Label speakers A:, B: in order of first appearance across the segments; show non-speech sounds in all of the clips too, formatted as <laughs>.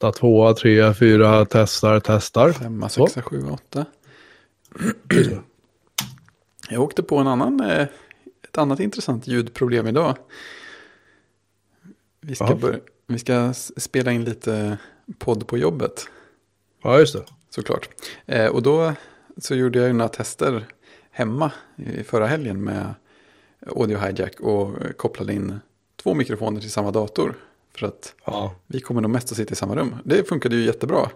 A: tvåa, trea, fyra, testar, testar.
B: Femma, sexa, sjua, åtta. <clears throat> Jag åkte på en annan, eh, ett annat intressant ljudproblem idag. Vi ska,
A: Ja.
B: börja, vi ska spela in lite podd på jobbet,
A: Ja, just det.
B: såklart. Eh, och då så gjorde jag några tester hemma i förra helgen med Audio Hijack och kopplade in två mikrofoner till samma dator. För att
A: Ja.
B: vi kommer nog mest att sitta i samma rum. Det funkade ju jättebra.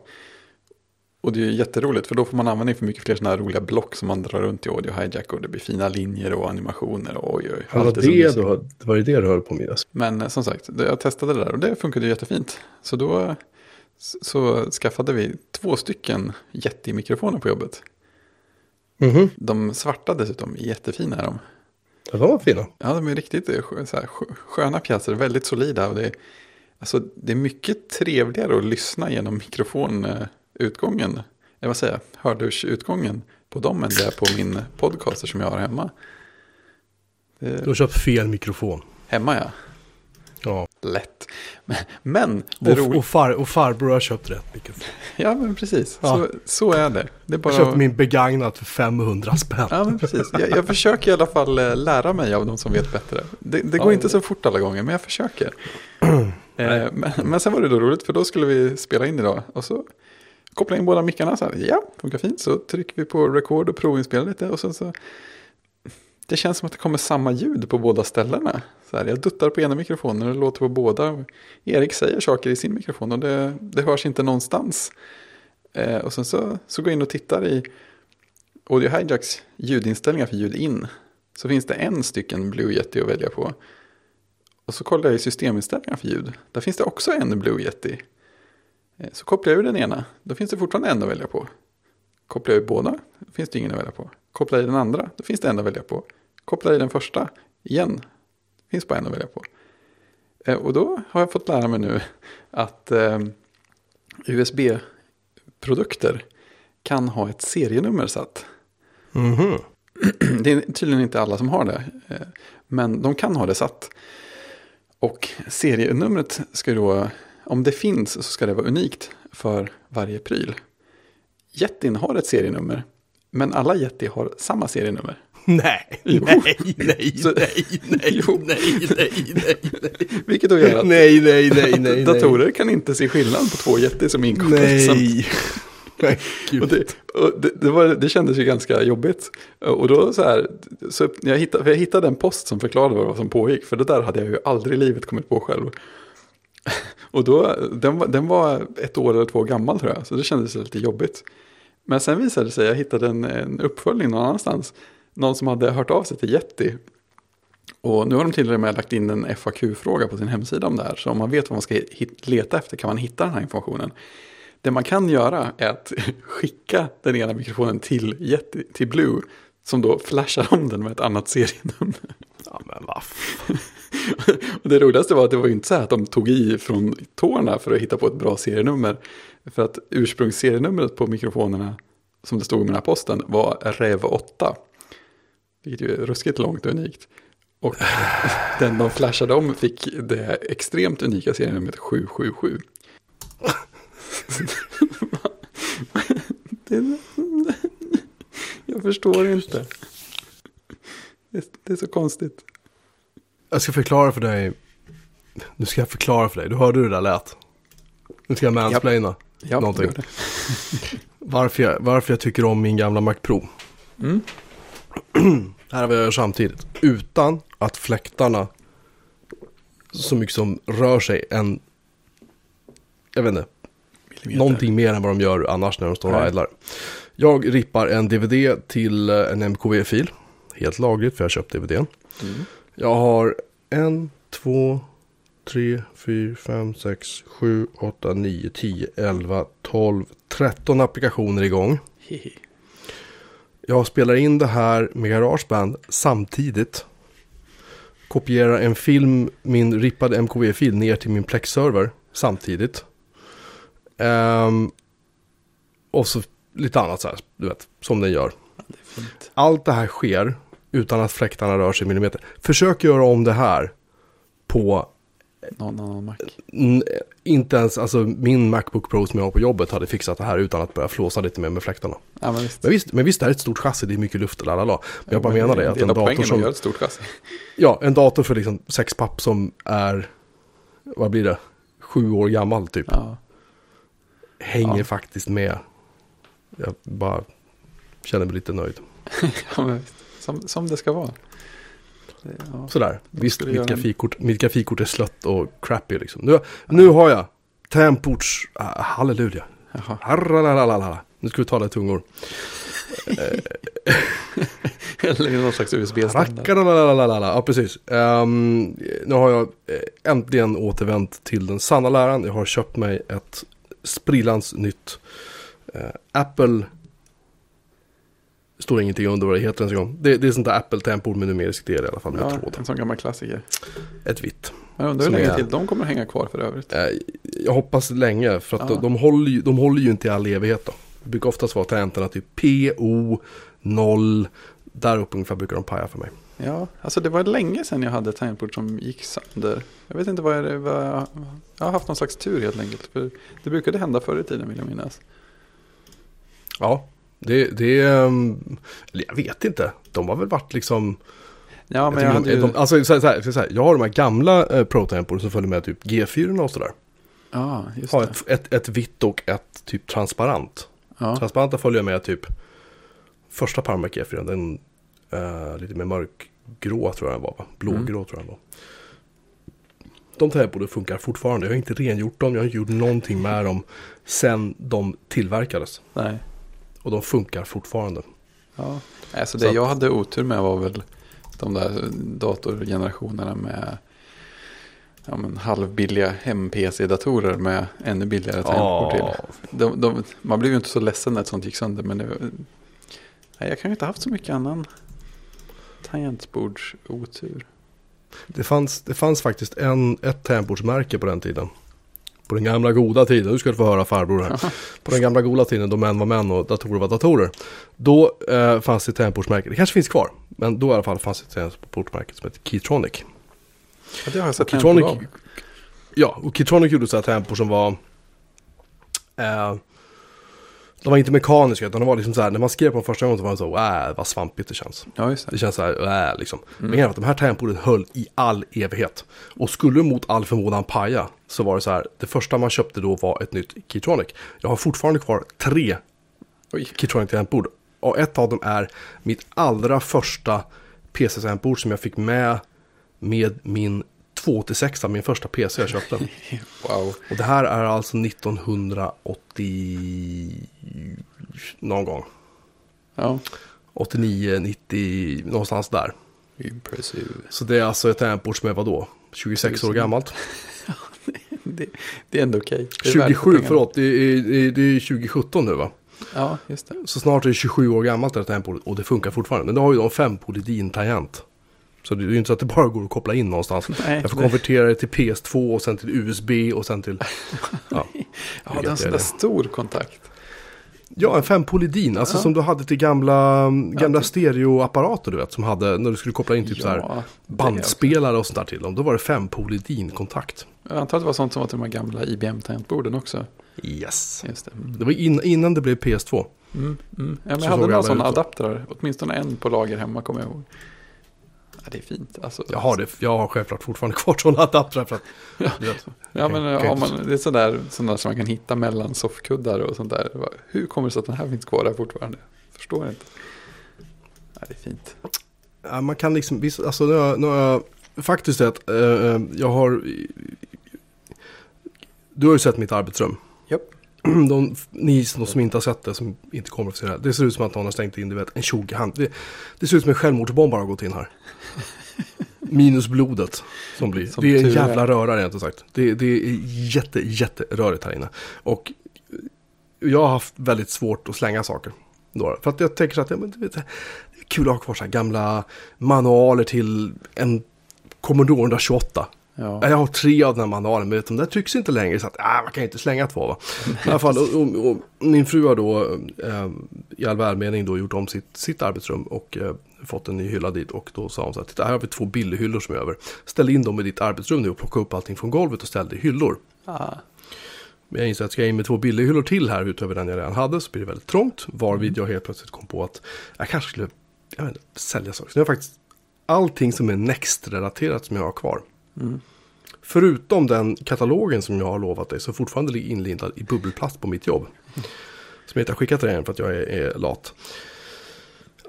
B: Och det är ju jätteroligt för då får man användning för mycket fler sådana här roliga block som man drar runt i Audio Hijack och det blir fina linjer och animationer och oj oj.
A: Det var
B: allt
A: det, du, höll- det var ju det du höll på med.
B: Men eh, som sagt, det- jag testade det där och det funkade ju jättefint. Så då så skaffade vi två stycken jättemikrofoner på jobbet.
A: Mhm.
B: De svarta dessutom, jättefina är de.
A: Ja, de var fina.
B: Ja, de är riktigt eh, så här, skö- sköna pjäser, väldigt solida. Och det, är, alltså, det är mycket trevligare att lyssna genom mikrofonutgången, eller vad säger jag, hörlursutgången på dem än det är på min podcaster som jag har hemma.
A: Du
B: Det,
A: har köpt fel mikrofon.
B: hemma ja,
A: Ja.
B: lätt. Men, det
A: Och,
B: roliga,
A: och, far, och farbror har köpt rätt mikrofon. <laughs>
B: ja men precis,
A: Ja.
B: Så, så är det. Det är
A: Jag
B: bara...
A: köpte min begagnat för 500 spänn.
B: Ja, men precis. Jag, jag försöker i alla fall eh, lära mig av de som vet bättre. Det, det går
A: Ja.
B: inte så fort alla gånger, men jag försöker. <clears throat> eh, men, men sen var det då roligt, för då skulle vi spela in idag. Och så koppla in båda mickarna så här. Ja, funkar fint. Så trycker vi på record och provinspela lite. Och sen så... Det känns som att det kommer samma ljud på båda ställena. Så här, jag duttar på ena mikrofonen och det låter på båda. Erik säger saker i sin mikrofon och det, det hörs inte någonstans. Eh, och sen så, så går jag in och tittar i Audio Hijacks ljudinställningar för ljud in. Så finns det en stycken Blue Yeti att välja på. Och så kollar jag i systeminställningar för ljud. Där finns det också en Blue Yeti. Eh, Så kopplar jag ur den ena. Då finns det fortfarande en att välja på. Kopplar jag ur båda. Då finns det ingen att välja på. Kopplar jag i den andra. Då finns det en att välja på. Kopplar jag i den första. Igen. Finns bara en att välja på. Eh, Och då har jag fått lära mig nu att eh, USB-produkter kan ha ett serienummer satt.
A: Mhm. <clears throat>
B: Det är tydligen inte alla som har det. Men de kan ha det satt. Och serienumret ska då, om det finns så ska det vara unikt för varje pryl. Yetin har ett serienummer. Men alla Yeti har samma serienummer. <laughs>
A: Nej,
B: Jo.
A: nej, <laughs> nej,
B: Så-
A: nej, nej,
B: Jo.
A: nej, nej, nej, nej. <laughs>
B: Vilket då gör att
A: Nej, nej, nej, nej, nej.
B: datorer kan inte se skillnad på två Yeti som samtidigt.
A: Nej. <laughs>
B: Och det, och det, det, var, det kändes ju ganska jobbigt. Och då så här, så jag, hittade, jag hittade en post som förklarade vad som pågick. För det där hade jag ju aldrig i livet kommit på själv. <laughs> Och då, den, var- den var ett år eller två gammal tror jag. Så det kändes lite jobbigt. Men sen visade det sig, jag hittade en, en uppföljning någon annanstans. Någon som hade hört av sig till Yeti. Och nu har de till och med lagt in en FAQ-fråga på sin hemsida om det här. Så om man vet vad man ska hit, leta efter kan man hitta den här informationen. Det man kan göra är att <laughs> skicka den ena mikrofonen till, till Blue. Som då flashar om den med ett annat serienummer.
A: Ja, men vad <laughs>
B: Och det roligaste var att det var inte så här att de tog i från tårna för att hitta på ett bra serienummer. För att ursprungsserienumret på mikrofonerna som det stod i den här posten var REV 8. Vilket ju är ruskigt långt och unikt. Och <laughs> den de flashade om fick det extremt unika serienumret 777. Jag förstår inte. Det, är så konstigt.
A: Jag ska förklara för dig. Nu ska jag förklara för dig. Du hörde hur det där lät. Nu ska jag mansplaina.
B: Ja,
A: Någonting.
B: det.
A: Varför jag, varför jag tycker om min gamla Mac Pro.
B: Mm. <clears throat>
A: Här har vi gör samtidigt. Utan att fläktarna så mycket som rör sig en, jag vet inte,
B: Millimeter.
A: någonting mer än vad de gör annars när de står och idlar. Jag rippar en DVD till eh, en MKV-fil. Helt lagligt för jag har köpt DVDn.
B: Mm.
A: Jag har en, två, tre, fyra, fem, sex, sju, åtta, nio, tio, elva, tolv, tretton applikationer igång. Jag spelar in det här med GarageBand samtidigt. Kopierar en film, min rippade MKV-fil ner till min Plex-server samtidigt. Ehm, och så lite annat så här, du vet, som den gör.
B: Det.
A: Allt det här sker utan att fläktarna rör sig millimeter. Försök göra om det här på
B: någon annan Mac.
A: Inte ens, alltså min Macbook Pro som jag har på jobbet hade fixat det här utan att börja flåsa lite mer med fläktarna.
B: Ja, men visst.
A: Men visst, men visst det här är ett stort chassi, det är mycket luft lalala. Men jag bara menar det, att en dator som,
B: ett stort chassi. <laughs>
A: ja, en dator för liksom sex papp som är, vad blir det, sju år gammal typ,
B: Ja.
A: Hänger
B: Ja.
A: faktiskt med. Jag bara känner mig lite nöjd. <laughs>
B: ja, men visst. Som, som det ska vara. Ja.
A: Sådär, visst mitt
B: en-
A: grafikkort, mitt grafikkort är slött och crappy liksom. Nu, nu har jag Temports, ah, halleluja. Nu ska vi tala i tungor. <laughs>
B: Eller någon slags USB-standard.
A: Ja, precis. Ehm, nu har jag eh, äntligen återvänt till den sanna läran. Jag har köpt mig ett sprillans nytt eh, Apple. Står ingenting under vad det heter ens en gång. Det, det är sånt där Apple-tempord med numerisk del i alla fall med
B: Ja,
A: tråd.
B: en sån gammal klassiker.
A: Ett vitt.
B: Jag undrar hur länge
A: är-
B: till de kommer hänga kvar för övrigt.
A: Eh, jag hoppas länge för att
B: Ja.
A: de, de, håller ju, de håller ju inte i all evighet då. Det brukar oftast vara tangenterna typ PO 0. Där uppe ungefär brukar de paja för mig.
B: Ja, alltså det var länge sedan jag hade ett tangentbord som gick sönder. Jag vet inte vad jag, vad jag, jag har haft någon slags tur helt enkelt. För det brukade hända förr i tiden vill jag minnas.
A: Ja, det, det ehm, jag vet inte. De har väl varit liksom.
B: Ja, men
A: jag
B: jag hade
A: de,
B: ju...
A: de, alltså, så här, så här, så här, jag har de här gamla eh, Pro-tempor som följer med typ G4 och sådär.
B: Ja, just
A: Har
B: det.
A: ett, ett, ett vitt och ett typ transparent.
B: Ja,
A: Transparenta följer med typ första Parmac G4. Den eh, lite mer mörkgrå tror jag den var va? Blågrå
B: Mm.
A: tror jag den var. De tangentborden funkar fortfarande. Jag har inte rengjort dem. Jag har inte gjort någonting med dem sen de tillverkades.
B: nej.
A: Och de funkar fortfarande.
B: Ja. Alltså
A: Så
B: det
A: att-
B: jag hade otur med var väl de där datorgenerationerna med ja, men halvbilliga hem-PC-datorer med ännu billigare tangentbord till. De, de, man blev ju inte så ledsen när ett sånt gick sönder. Men det, nej, jag kan ju inte ha haft så mycket annan tangentbordsotur.
A: Det fanns, det fanns faktiskt en, ett tangentbordsmärke på den tiden. På den gamla goda tiden, nu ska du få höra farbror här. <laughs> På den gamla goda tiden då män var män och datorer var datorer. Då eh, fanns det tangentbordsmärke, det kanske finns kvar. Men då i alla fall fanns det ett tangentbordsmärke som hette Keytronic.
B: Ja, det har jag sett
A: Keytronic, ja, och Keytronic gjorde så här tangentbord som var... Eh, de var inte mekaniska utan de var liksom så här, när man skrev på dem första gången så var det så, äh, vad svampigt det känns.
B: Ja, just det.
A: Det känns så här, äh, liksom.
B: Mm.
A: Men att de här tangentborden höll i all evighet. Och skulle mot all förmodan paja så var det så här, det första man köpte då var ett nytt Keytronic. Jag har fortfarande kvar tre
B: Oj,
A: Keytronic tangentbord. Och ett av dem är mitt allra första PC-tangentbord som jag fick med med min 286, min första PC jag köpte. <laughs>
B: wow.
A: Och det här är alltså 1980 någon gång.
B: Ja,
A: 89, 90, någonstans där.
B: impressive.
A: Så det är alltså ett tangentbord som är vadå? 26 år gammalt? <laughs>
B: Det, det är ändå okej. Det värt
A: 27,
B: pengarna.
A: förlåt, det är, det är, det är 2017 nu va?
B: Ja, just det.
A: Så snart är det 27 år gammalt det här tangentbordet och det funkar fortfarande. Men då har ju de fem polydin-tangent. Så det är ju inte så att det bara går att koppla in någonstans.
B: Nej,
A: Jag får konvertera det till PS2 och sen till USB och sen till... <laughs> Ja,
B: Ja, det är en sån där stor kontakt.
A: ja en fem polydin, alltså
B: Ja.
A: som du hade till gamla, gamla
B: typ.
A: stereoapparater du vet. Som hade, när du skulle koppla in typ så här
B: Ja,
A: bandspelare och sånt där till dem. Då var det fem polydin-kontakt.
B: Jag antar att det var sånt som var till de här gamla IBM-tangentborden också.
A: Yes.
B: Just det. Mm.
A: Det var in, innan det blev PS2.
B: Mm, mm. Ja, men
A: Så
B: jag hade några sådana adaptrar. Åtminstone en på lager hemma kommer jag ihåg. Ja, det är fint. Alltså,
A: Jag har, det, jag har självklart fortfarande kvar sådana adaptrar för att... <laughs>
B: Ja. men har man, det är sådär, sådana som man kan hitta mellan soffkuddar och sånt där. Hur kommer det sig att den här finns kvar där fortfarande? Förstår inte. Ja, det är fint.
A: Ja, man kan liksom, alltså nu har, nu har jag faktiskt sett, eh, eh, jag har, du har ju sett mitt arbetsrum.
B: Japp. <clears throat>
A: De, ni de som inte har sett det, som inte kommer att se det här, det ser ut som att någon har stängt in, du vet, en tjog i hand. Det, det ser ut som en självmordsbomb har gått in här. Minus blodet som blir.
B: Som
A: det är en
B: är.
A: jävla röra rent ut sagt. Det, det är jätte, jätterörigt här inne. Och jag har haft väldigt svårt att slänga saker. Då, för att jag tänker så att ja, men, det är kul att ha kvar så här gamla manualer till en Commodore 128.
B: Ja.
A: Jag har tre av den här manualen, men de där trycks inte längre. Så att, ah, man kan inte slänga två va. I alla fall, och, och, och min fru har då eh, i all välmening då gjort om sitt, sitt arbetsrum och eh, fått en ny hylla dit och då sa hon så här, titta här har vi två billighyllor som är över. Ställ in dem i ditt arbetsrum nu och plocka upp allting från golvet och ställ det i hyllor.
B: Ah.
A: Men jag inser att ska jag in med två billighyllor till här utöver den jag redan hade så blir det väldigt trångt. Varvid jag helt plötsligt kom på att jag kanske skulle jag vet sälja saker. Så nu har jag faktiskt allting som är Next-relaterat som jag har kvar.
B: Mm.
A: Förutom den katalogen som jag har lovat dig så fortfarande ligger inlindad i bubbelplast på mitt jobb. Som jag inte har skickat till dig än för att jag är, är lat.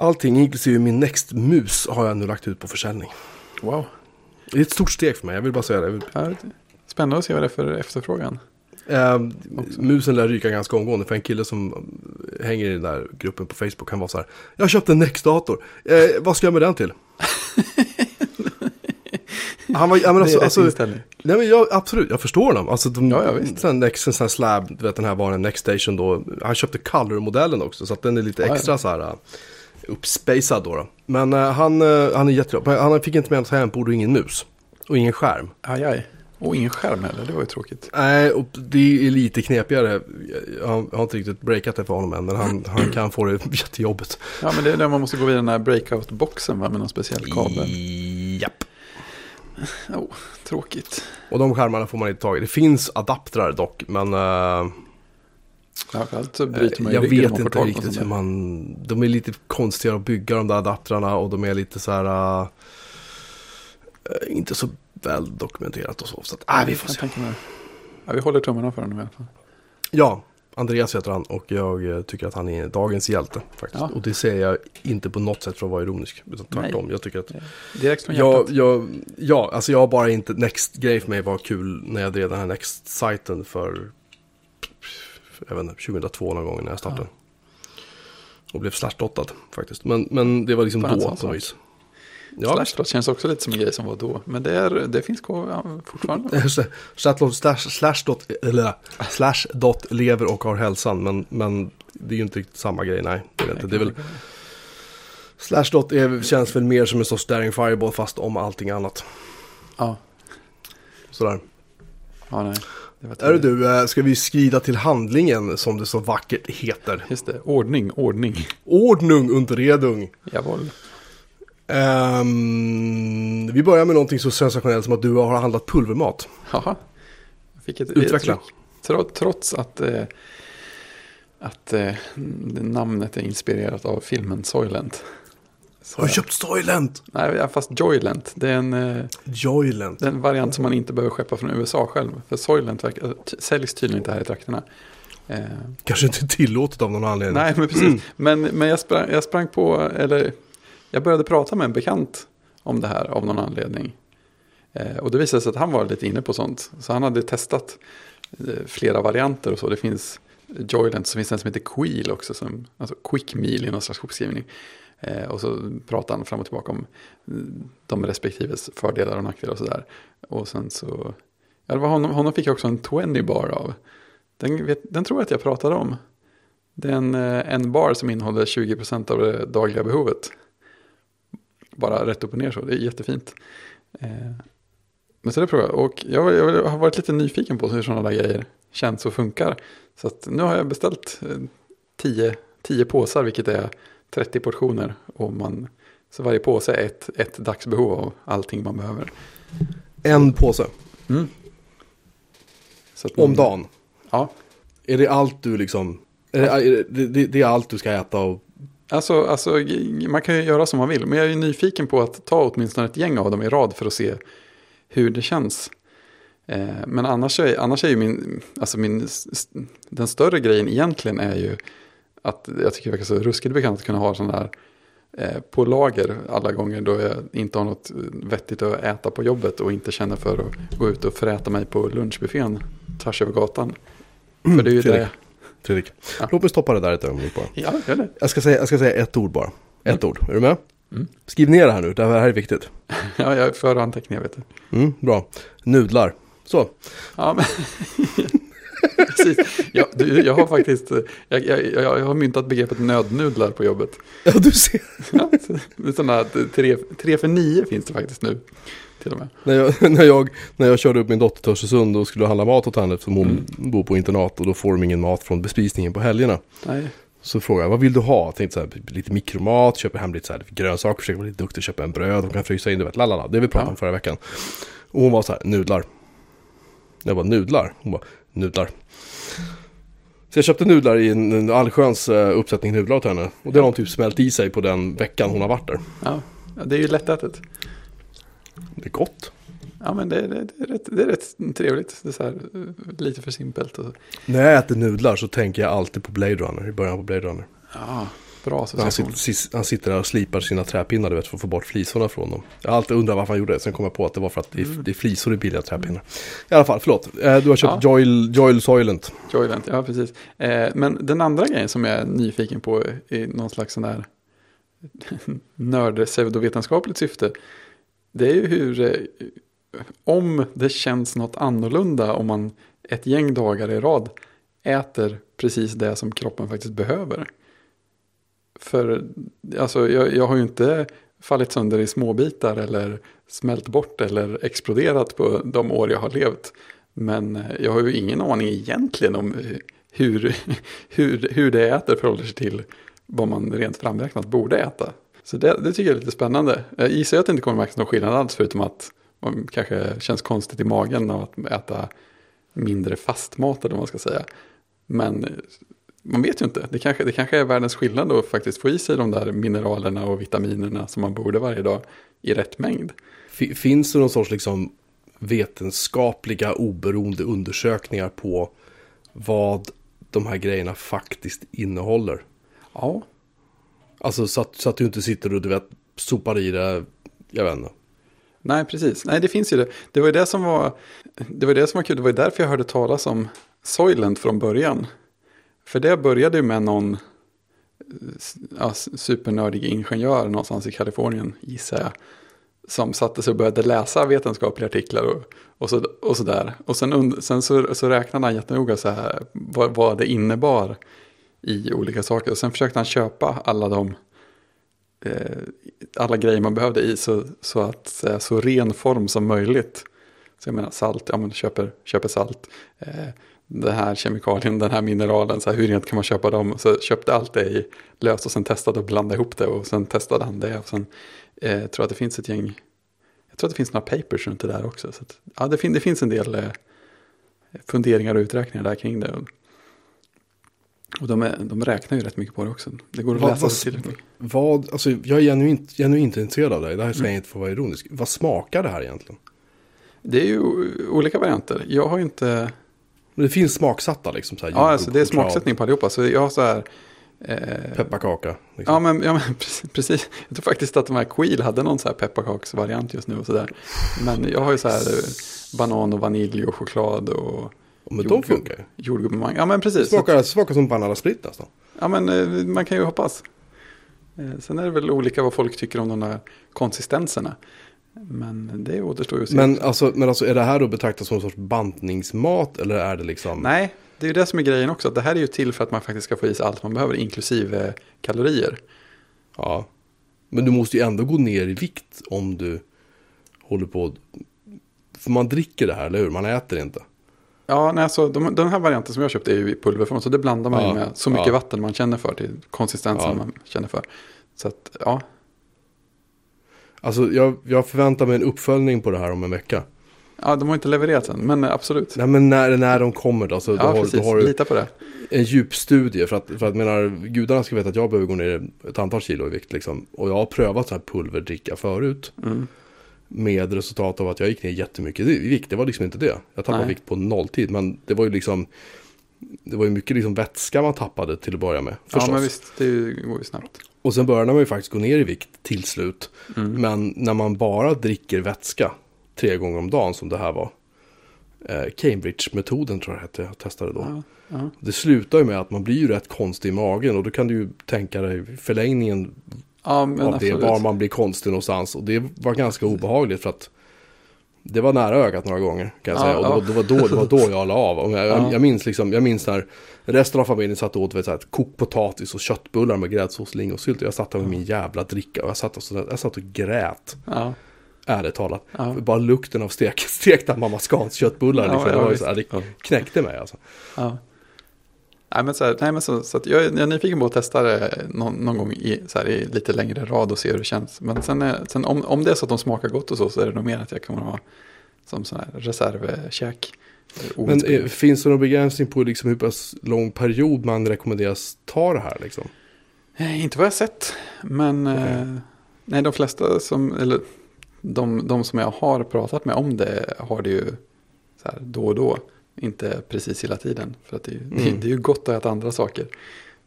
A: Allting inklusive min Next-mus har jag nu lagt ut på försäljning.
B: Wow.
A: Det är ett stort steg för mig, jag vill bara säga det.
B: Ja, Spännande att se vad det är för efterfrågan.
A: Eh, musen lär ryka ganska omgående för en kille som hänger i den där gruppen på Facebook. Han var så här. Jag köpte en Next-dator. Eh, vad ska jag med den till? <laughs> Han var, ja, men alltså,
B: det är rätt
A: alltså,
B: inställning.
A: nej men jag, absolut, jag förstår honom. Alltså, de,
B: Ja, ja, visst.
A: Sen Next, en sån här slab, du vet den här var en Next Station då. Han köpte Color-modellen också, så att den är lite
B: Ja, ja.
A: extra så här uppspacad då. då. Men uh, han, uh, han är jättebra. Han fick inte med något tangentbord och ingen mus. Och ingen skärm.
B: Aj, aj. Och ingen skärm heller, det var ju tråkigt.
A: Nej, och det är lite knepigare. Jag har, inte riktigt breakat det för honom än, men han, han kan få det <clears throat> jättejobbigt.
B: Ja, men det är där man måste gå via den här breakout-boxen va, med någon speciell kabel.
A: Japp.
B: Oh, tråkigt.
A: Och de skärmarna får man inte tag i. Det finns adaptrar dock, men uh,
B: Framförallt så bryter man ju
A: jag vet inte riktigt hur man... De är lite konstiga att bygga de där adaptrarna och de är lite så här... uh, eh, inte så väl dokumenterat och så. Så att, äh, vi får
B: Jag
A: se.
B: Ja, vi håller tummarna för honom i alla fall.
A: Ja, Andreas heter han och jag eh, tycker att han är dagens hjälte faktiskt.
B: Ja.
A: Och det säger jag inte på något sätt för att vara ironisk. Utan tvärtom. Jag tycker att
B: Direkt från
A: jag, jag, ja, alltså jag har bara inte, Next-grej för mig var kul när jag drev den här Next-sajten för, jag vet inte, 2002 någon gång när jag startade. Och blev slashdotad faktiskt. Men, men det var liksom
B: en
A: då på något vis. Ja,
B: Slashdot känns också lite som en grej som var då. Men det, är, det finns kvar ja, fortfarande. <laughs>
A: Slashdot slash, slash, eller, lever och har hälsan. Men, men det är ju inte riktigt samma grej, nej. Det är, inte. Det är väl, Slashdot är, känns väl mer som en sorts daring fireball fast om allting annat.
B: Ja,
A: Sådär.
B: ja nej.
A: Är du eh, ska vi skrida till handlingen som det så vackert heter?
B: Just det, ordning, ordning.
A: Ordnung und Redung.
B: Jawohl.
A: Ehm, vi börjar med någonting så sensationellt som att du har handlat pulvermat.
B: Ett
A: Utveckla.
B: Trots, trots att, eh, att eh, namnet är inspirerat av filmen Soylent. Så,
A: Har du köpt Soylent?
B: nej, fast Joylent. Det är en, eh,
A: Joylent.
B: det är en variant som man inte behöver skeppa från USA själv. För Soylent t- säljs tydligen inte här i trakterna. Eh,
A: Kanske inte tillåtet av någon anledning.
B: Nej, men precis. Men, men jag, sprang, jag sprang på, eller jag började prata med en bekant om det här av någon anledning. Eh, och det visade sig att han var lite inne på sånt. Så han hade testat eh, flera varianter och så. Det finns Joylent, så finns det en som heter Queel också. Som, alltså Quick Meal i någon slags hopskrivning. Eh, och så pratade han fram och tillbaka om eh, de respektives fördelar och nackdelar och sådär. Och sen så, ja, det var honom, honom fick jag också en 20 bar av. Den, vet, den tror jag att jag pratade om. Det är en, eh, en bar som innehåller 20% av det dagliga behovet. Bara rätt upp och ner så, det är jättefint. Eh, Men så det provar jag. Och jag, jag har varit lite nyfiken på hur sådana där grejer känns och funkar. Så att nu har jag beställt eh, 10, 10 påsar, vilket är 30 portioner. Och man, så varje påse är ett, ett dagsbehov av allting man behöver.
A: En påse.
B: Mm. Att
A: Om
B: man-
A: dagen.
B: Ja,
A: Är det allt du liksom... Är det, är det, det, det är allt du ska äta och...
B: Alltså, alltså, man kan ju göra som man vill. Men jag är nyfiken på att ta åtminstone ett gäng av dem i rad för att se hur det känns. Eh, men annars är, annars är ju min, alltså min, den större grejen egentligen är ju att jag tycker det verkar så ruskigt bekant att kunna ha sådana här eh, på lager alla gånger då jag inte har något vettigt att äta på jobbet och inte känner för att gå ut och föräta mig på lunchbuffén tvärs över gatan. För det är ju
A: Fredrik.
B: det.
A: Fredrik.
B: Ja.
A: Låt mig stoppa det där ett ögonblick bara.
B: Ja, gör det.
A: Jag ska säga, jag ska säga ett ord bara. Ett ord. Är du med?
B: Mm.
A: Skriv ner det här nu, det här är viktigt. <laughs>
B: Ja, jag för anteckningar vet du.
A: Mm, bra. Nudlar. Så.
B: Ja, men... <laughs> Precis. Ja, du, jag har faktiskt jag, jag, jag, jag har myntat begreppet nödnudlar på jobbet.
A: Ja, du ser.
B: Ja, sådana här tre, tre för nio finns det faktiskt nu.
A: När jag, <laughs> när, jag, när jag körde upp min dotter till Östersund och skulle handla mat åt henne eftersom hon
B: Mm.
A: bor på internat och då får de ingen mat från bespisningen på helgerna.
B: Nej,
A: Så frågade jag, vad vill du ha? Jag tänkte så här, lite mikromat, köper hem lite så här grönsaker, försöker vara lite duktig, köpa en bröd, de kan frysa in, du vet, lalala. Det vi pratade
B: Ja.
A: om förra veckan. Och hon var så här, nudlar. Jag bara, nudlar? Hon bara, nudlar. Så jag köpte nudlar i en, en allsköns uh, uppsättning nudlar åt henne. Och det har hon typ smält i sig på den veckan hon har varit där.
B: Ja, det är ju lättätet.
A: Det är gott.
B: Ja, men det, det, det, är rätt, det är rätt trevligt. Det är här, eh, lite för simpelt.
A: När jag äter nudlar så tänker jag alltid på Blade Runner, i början på Blade Runner.
B: Ja, bra
A: Han sitter, han sitter där och slipar sina träpinnar du vet, för att få bort flisorna från dem. Jag har alltid undrat varför han gjorde det. Sen kom jag på att det var för att det är, det är flisor i billiga träpinnar. I alla fall, förlåt. Eh, Du har köpt
B: Ja.
A: Joil, Joil Soylent.
B: Joylent, ja precis. Eh, men den andra grejen som jag är nyfiken på i någon slags sån här nörd pseudovetenskapligt syfte. Det är ju hur, eh, om det känns något annorlunda om man ett gäng dagar i rad äter precis det som kroppen faktiskt behöver. För alltså, jag, jag har ju inte fallit sönder i småbitar eller smält bort eller exploderat på de år jag har levt. Men jag har ju ingen aning egentligen om hur, <laughs> hur, hur det jag äter förhåller sig till vad man rent framräknat borde äta. Så det, det tycker jag är lite spännande. Jag gissar att det inte kommer märkas någon skillnad alls förutom att man kanske känns konstigt i magen av att äta mindre fastmat eller vad man ska säga. Men man vet ju inte. Det kanske, det kanske är världens skillnad att faktiskt få i sig de där mineralerna och vitaminerna som man borde varje dag i rätt mängd.
A: Fi- Finns det någon sorts liksom vetenskapliga oberoende undersökningar på vad de här grejerna faktiskt innehåller?
B: Ja,
A: Alltså så att, så att du inte sitter och du vet sopar i det, jag vet inte.
B: nej precis. Nej, det finns ju det. Det var ju det som var, det var det som var kul. Det var ju därför jag hörde talas om Soylent från början. För det började ju med någon eh, ja, supernördig ingenjör någonstans i Kalifornien, gissar jag. Som satte sig och började läsa vetenskapliga artiklar och, och, så, och så där. Och sen, und, sen så, så räknade han jättenoga så här, vad, vad det innebar i olika saker. Och sen försökte han köpa alla de eh, alla grejer man behövde i så, så att eh, så ren form som möjligt. Så jag menar salt, ja men köper, köper salt. Eh, den här kemikalien, den här mineralen, så här, hur rent kan man köpa dem? Så köpte allt det i löst och sen testade och blandade ihop det och sen testade han det. Och sen eh, tror jag att det finns ett gäng, jag tror att det finns några papers runt det där också. Så att, ja, det, fin, det finns en del eh, funderingar och uträkningar där kring det. Och, de, är, de räknar ju rätt mycket på det också. Det går att
A: Vad-
B: läsa
A: vad-
B: mycket.
A: Vad, alltså jag är genuint, genuint intresserad av det. Det här ska jag inte få vara ironisk. Vad smakar det här egentligen?
B: Det är ju olika varianter. Jag har inte...
A: Men det finns smaksatta liksom. Så här,
B: Ja, alltså det är smaksättning på allihopa. Så jag har så här... Eh,
A: Pepparkaka. Liksom.
B: ja, men, ja, men <laughs> precis. Jag tror faktiskt att de här Queel hade någon så här pepparkaksvariant just nu och sådär. Men jag har ju så här eh, banan och vanilj och choklad och
A: men de funkar ju.
B: jordgubbsmang. Ja, men precis.
A: smakar, smakar som Banana Split nästan.
B: Ja, men eh, man kan ju hoppas. Eh, Sen är det väl olika vad folk tycker om de där konsistenserna. Men det återstår ju att se.
A: Men alltså, men alltså är det här då betraktat som en sorts bantningsmat eller är det liksom?
B: Nej, det är ju det som är grejen också. Det här är ju till för att man faktiskt ska få i sig allt man behöver, inklusive kalorier.
A: Ja. Men du måste ju ändå gå ner i vikt om du håller på. För man dricker det här, eller hur? Man äter inte.
B: Ja, nej, alltså, de, den här varianten som jag köpte är ju i pulverform. Så det blandar man
A: Ja,
B: med så mycket
A: ja.
B: vatten man känner för till konsistensen
A: Ja.
B: man känner för. Så att, ja.
A: Alltså jag, jag förväntar mig en uppföljning på det här om en vecka.
B: ja, de har inte levererat än, men absolut.
A: Nej men när, när de kommer då. Så då,
B: Ja,
A: har,
B: precis.
A: då har du
B: Lita på det.
A: en djupstudie. För att, för att menar, gudarna ska veta att jag behöver gå ner ett antal kilo i vikt. Liksom. Och jag har prövat så här pulverdricka förut.
B: Mm.
A: Med resultat av att jag gick ner jättemycket i vikt. Det var liksom inte det. Jag tappade
B: Nej.
A: vikt på nolltid. Men det var ju liksom. Det var ju mycket liksom vätska man tappade till att börja med. Förstås.
B: Ja, men visst, det går ju snabbt.
A: Och sen började man ju faktiskt gå ner i vikt till slut.
B: Mm.
A: Men när man bara dricker vätska tre gånger om dagen som det här var. Eh, Cambridge-metoden tror jag hette, jag testade då.
B: Ja, ja.
A: Det slutar ju med att man blir ju rätt konstig i magen och då kan du ju tänka dig förlängningen
B: ja,
A: av det, var man blir konstig någonstans. Och det var ganska obehagligt för att det var nära ögat några gånger kan jag
B: Ja,
A: säga. Och det,
B: ja.
A: var, det, var då, det var då jag la av. Och jag,
B: Ja.
A: jag, minns liksom, jag minns när resten av familjen satt och åt vet, så här, kokt potatis och köttbullar med gräddsås, lingonsylt. Och jag satt där med min jävla dricka och jag satt och, så, jag satt och grät.
B: Ja,
A: Ärligt talat.
B: Ja.
A: Bara lukten av stek, <laughs> stekta Mamma Scans köttbullar.
B: Ja,
A: Liksom,
B: ja,
A: det, var så här, det
B: Ja.
A: knäckte mig alltså.
B: Nej, men så, här, nej, men så, så jag, jag är nyfiken på att testa det någon, någon gång i, så här, i lite längre rad och se hur det känns. Men sen, är- sen om, om det är så att de smakar gott och så, så är det nog mer att jag kommer ha som sån här reservkäk.
A: Men
B: Oinspirerad.
A: eh, finns det någon begränsning på liksom hur pass lång period man rekommenderas ta det här liksom?
B: Eh, Inte vad jag sett, men eh, nej, de flesta som, eller de, de som jag har pratat med om det har det ju så här då och då. Inte precis hela tiden, för att det, är ju- det,
A: Mm.
B: det är ju gott att äta andra saker.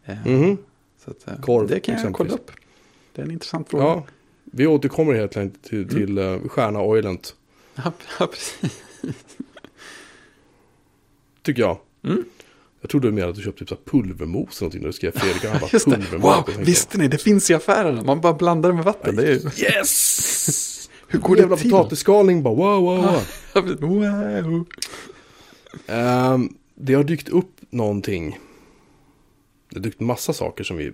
B: Eh,
A: Mhm.
B: Så att, eh,
A: Korv,
B: det kan jag
A: exempelvis.
B: kolla upp. Det är en intressant fråga.
A: Ja, vi återkommer helt enkelt till, till uh, Stjärna Oilent,
B: Ja, <laughs> ja, precis.
A: tycker jag.
B: Mm.
A: Jag trodde du menade att du köpte typ pulvermos eller någonting när du skrev Fredrik. Han bara
B: Just
A: pulvermos.
B: Wow, visste ni? Det finns i affärerna. Man bara blandar det med vatten. Det är ju...
A: Yes! <laughs>
B: Hur går det
A: jävla
B: till?
A: potatisskalning bara wow, wow, wow. <laughs>
B: wow.
A: Ehm, det har dykt upp någonting. Det har dykt massa saker som vi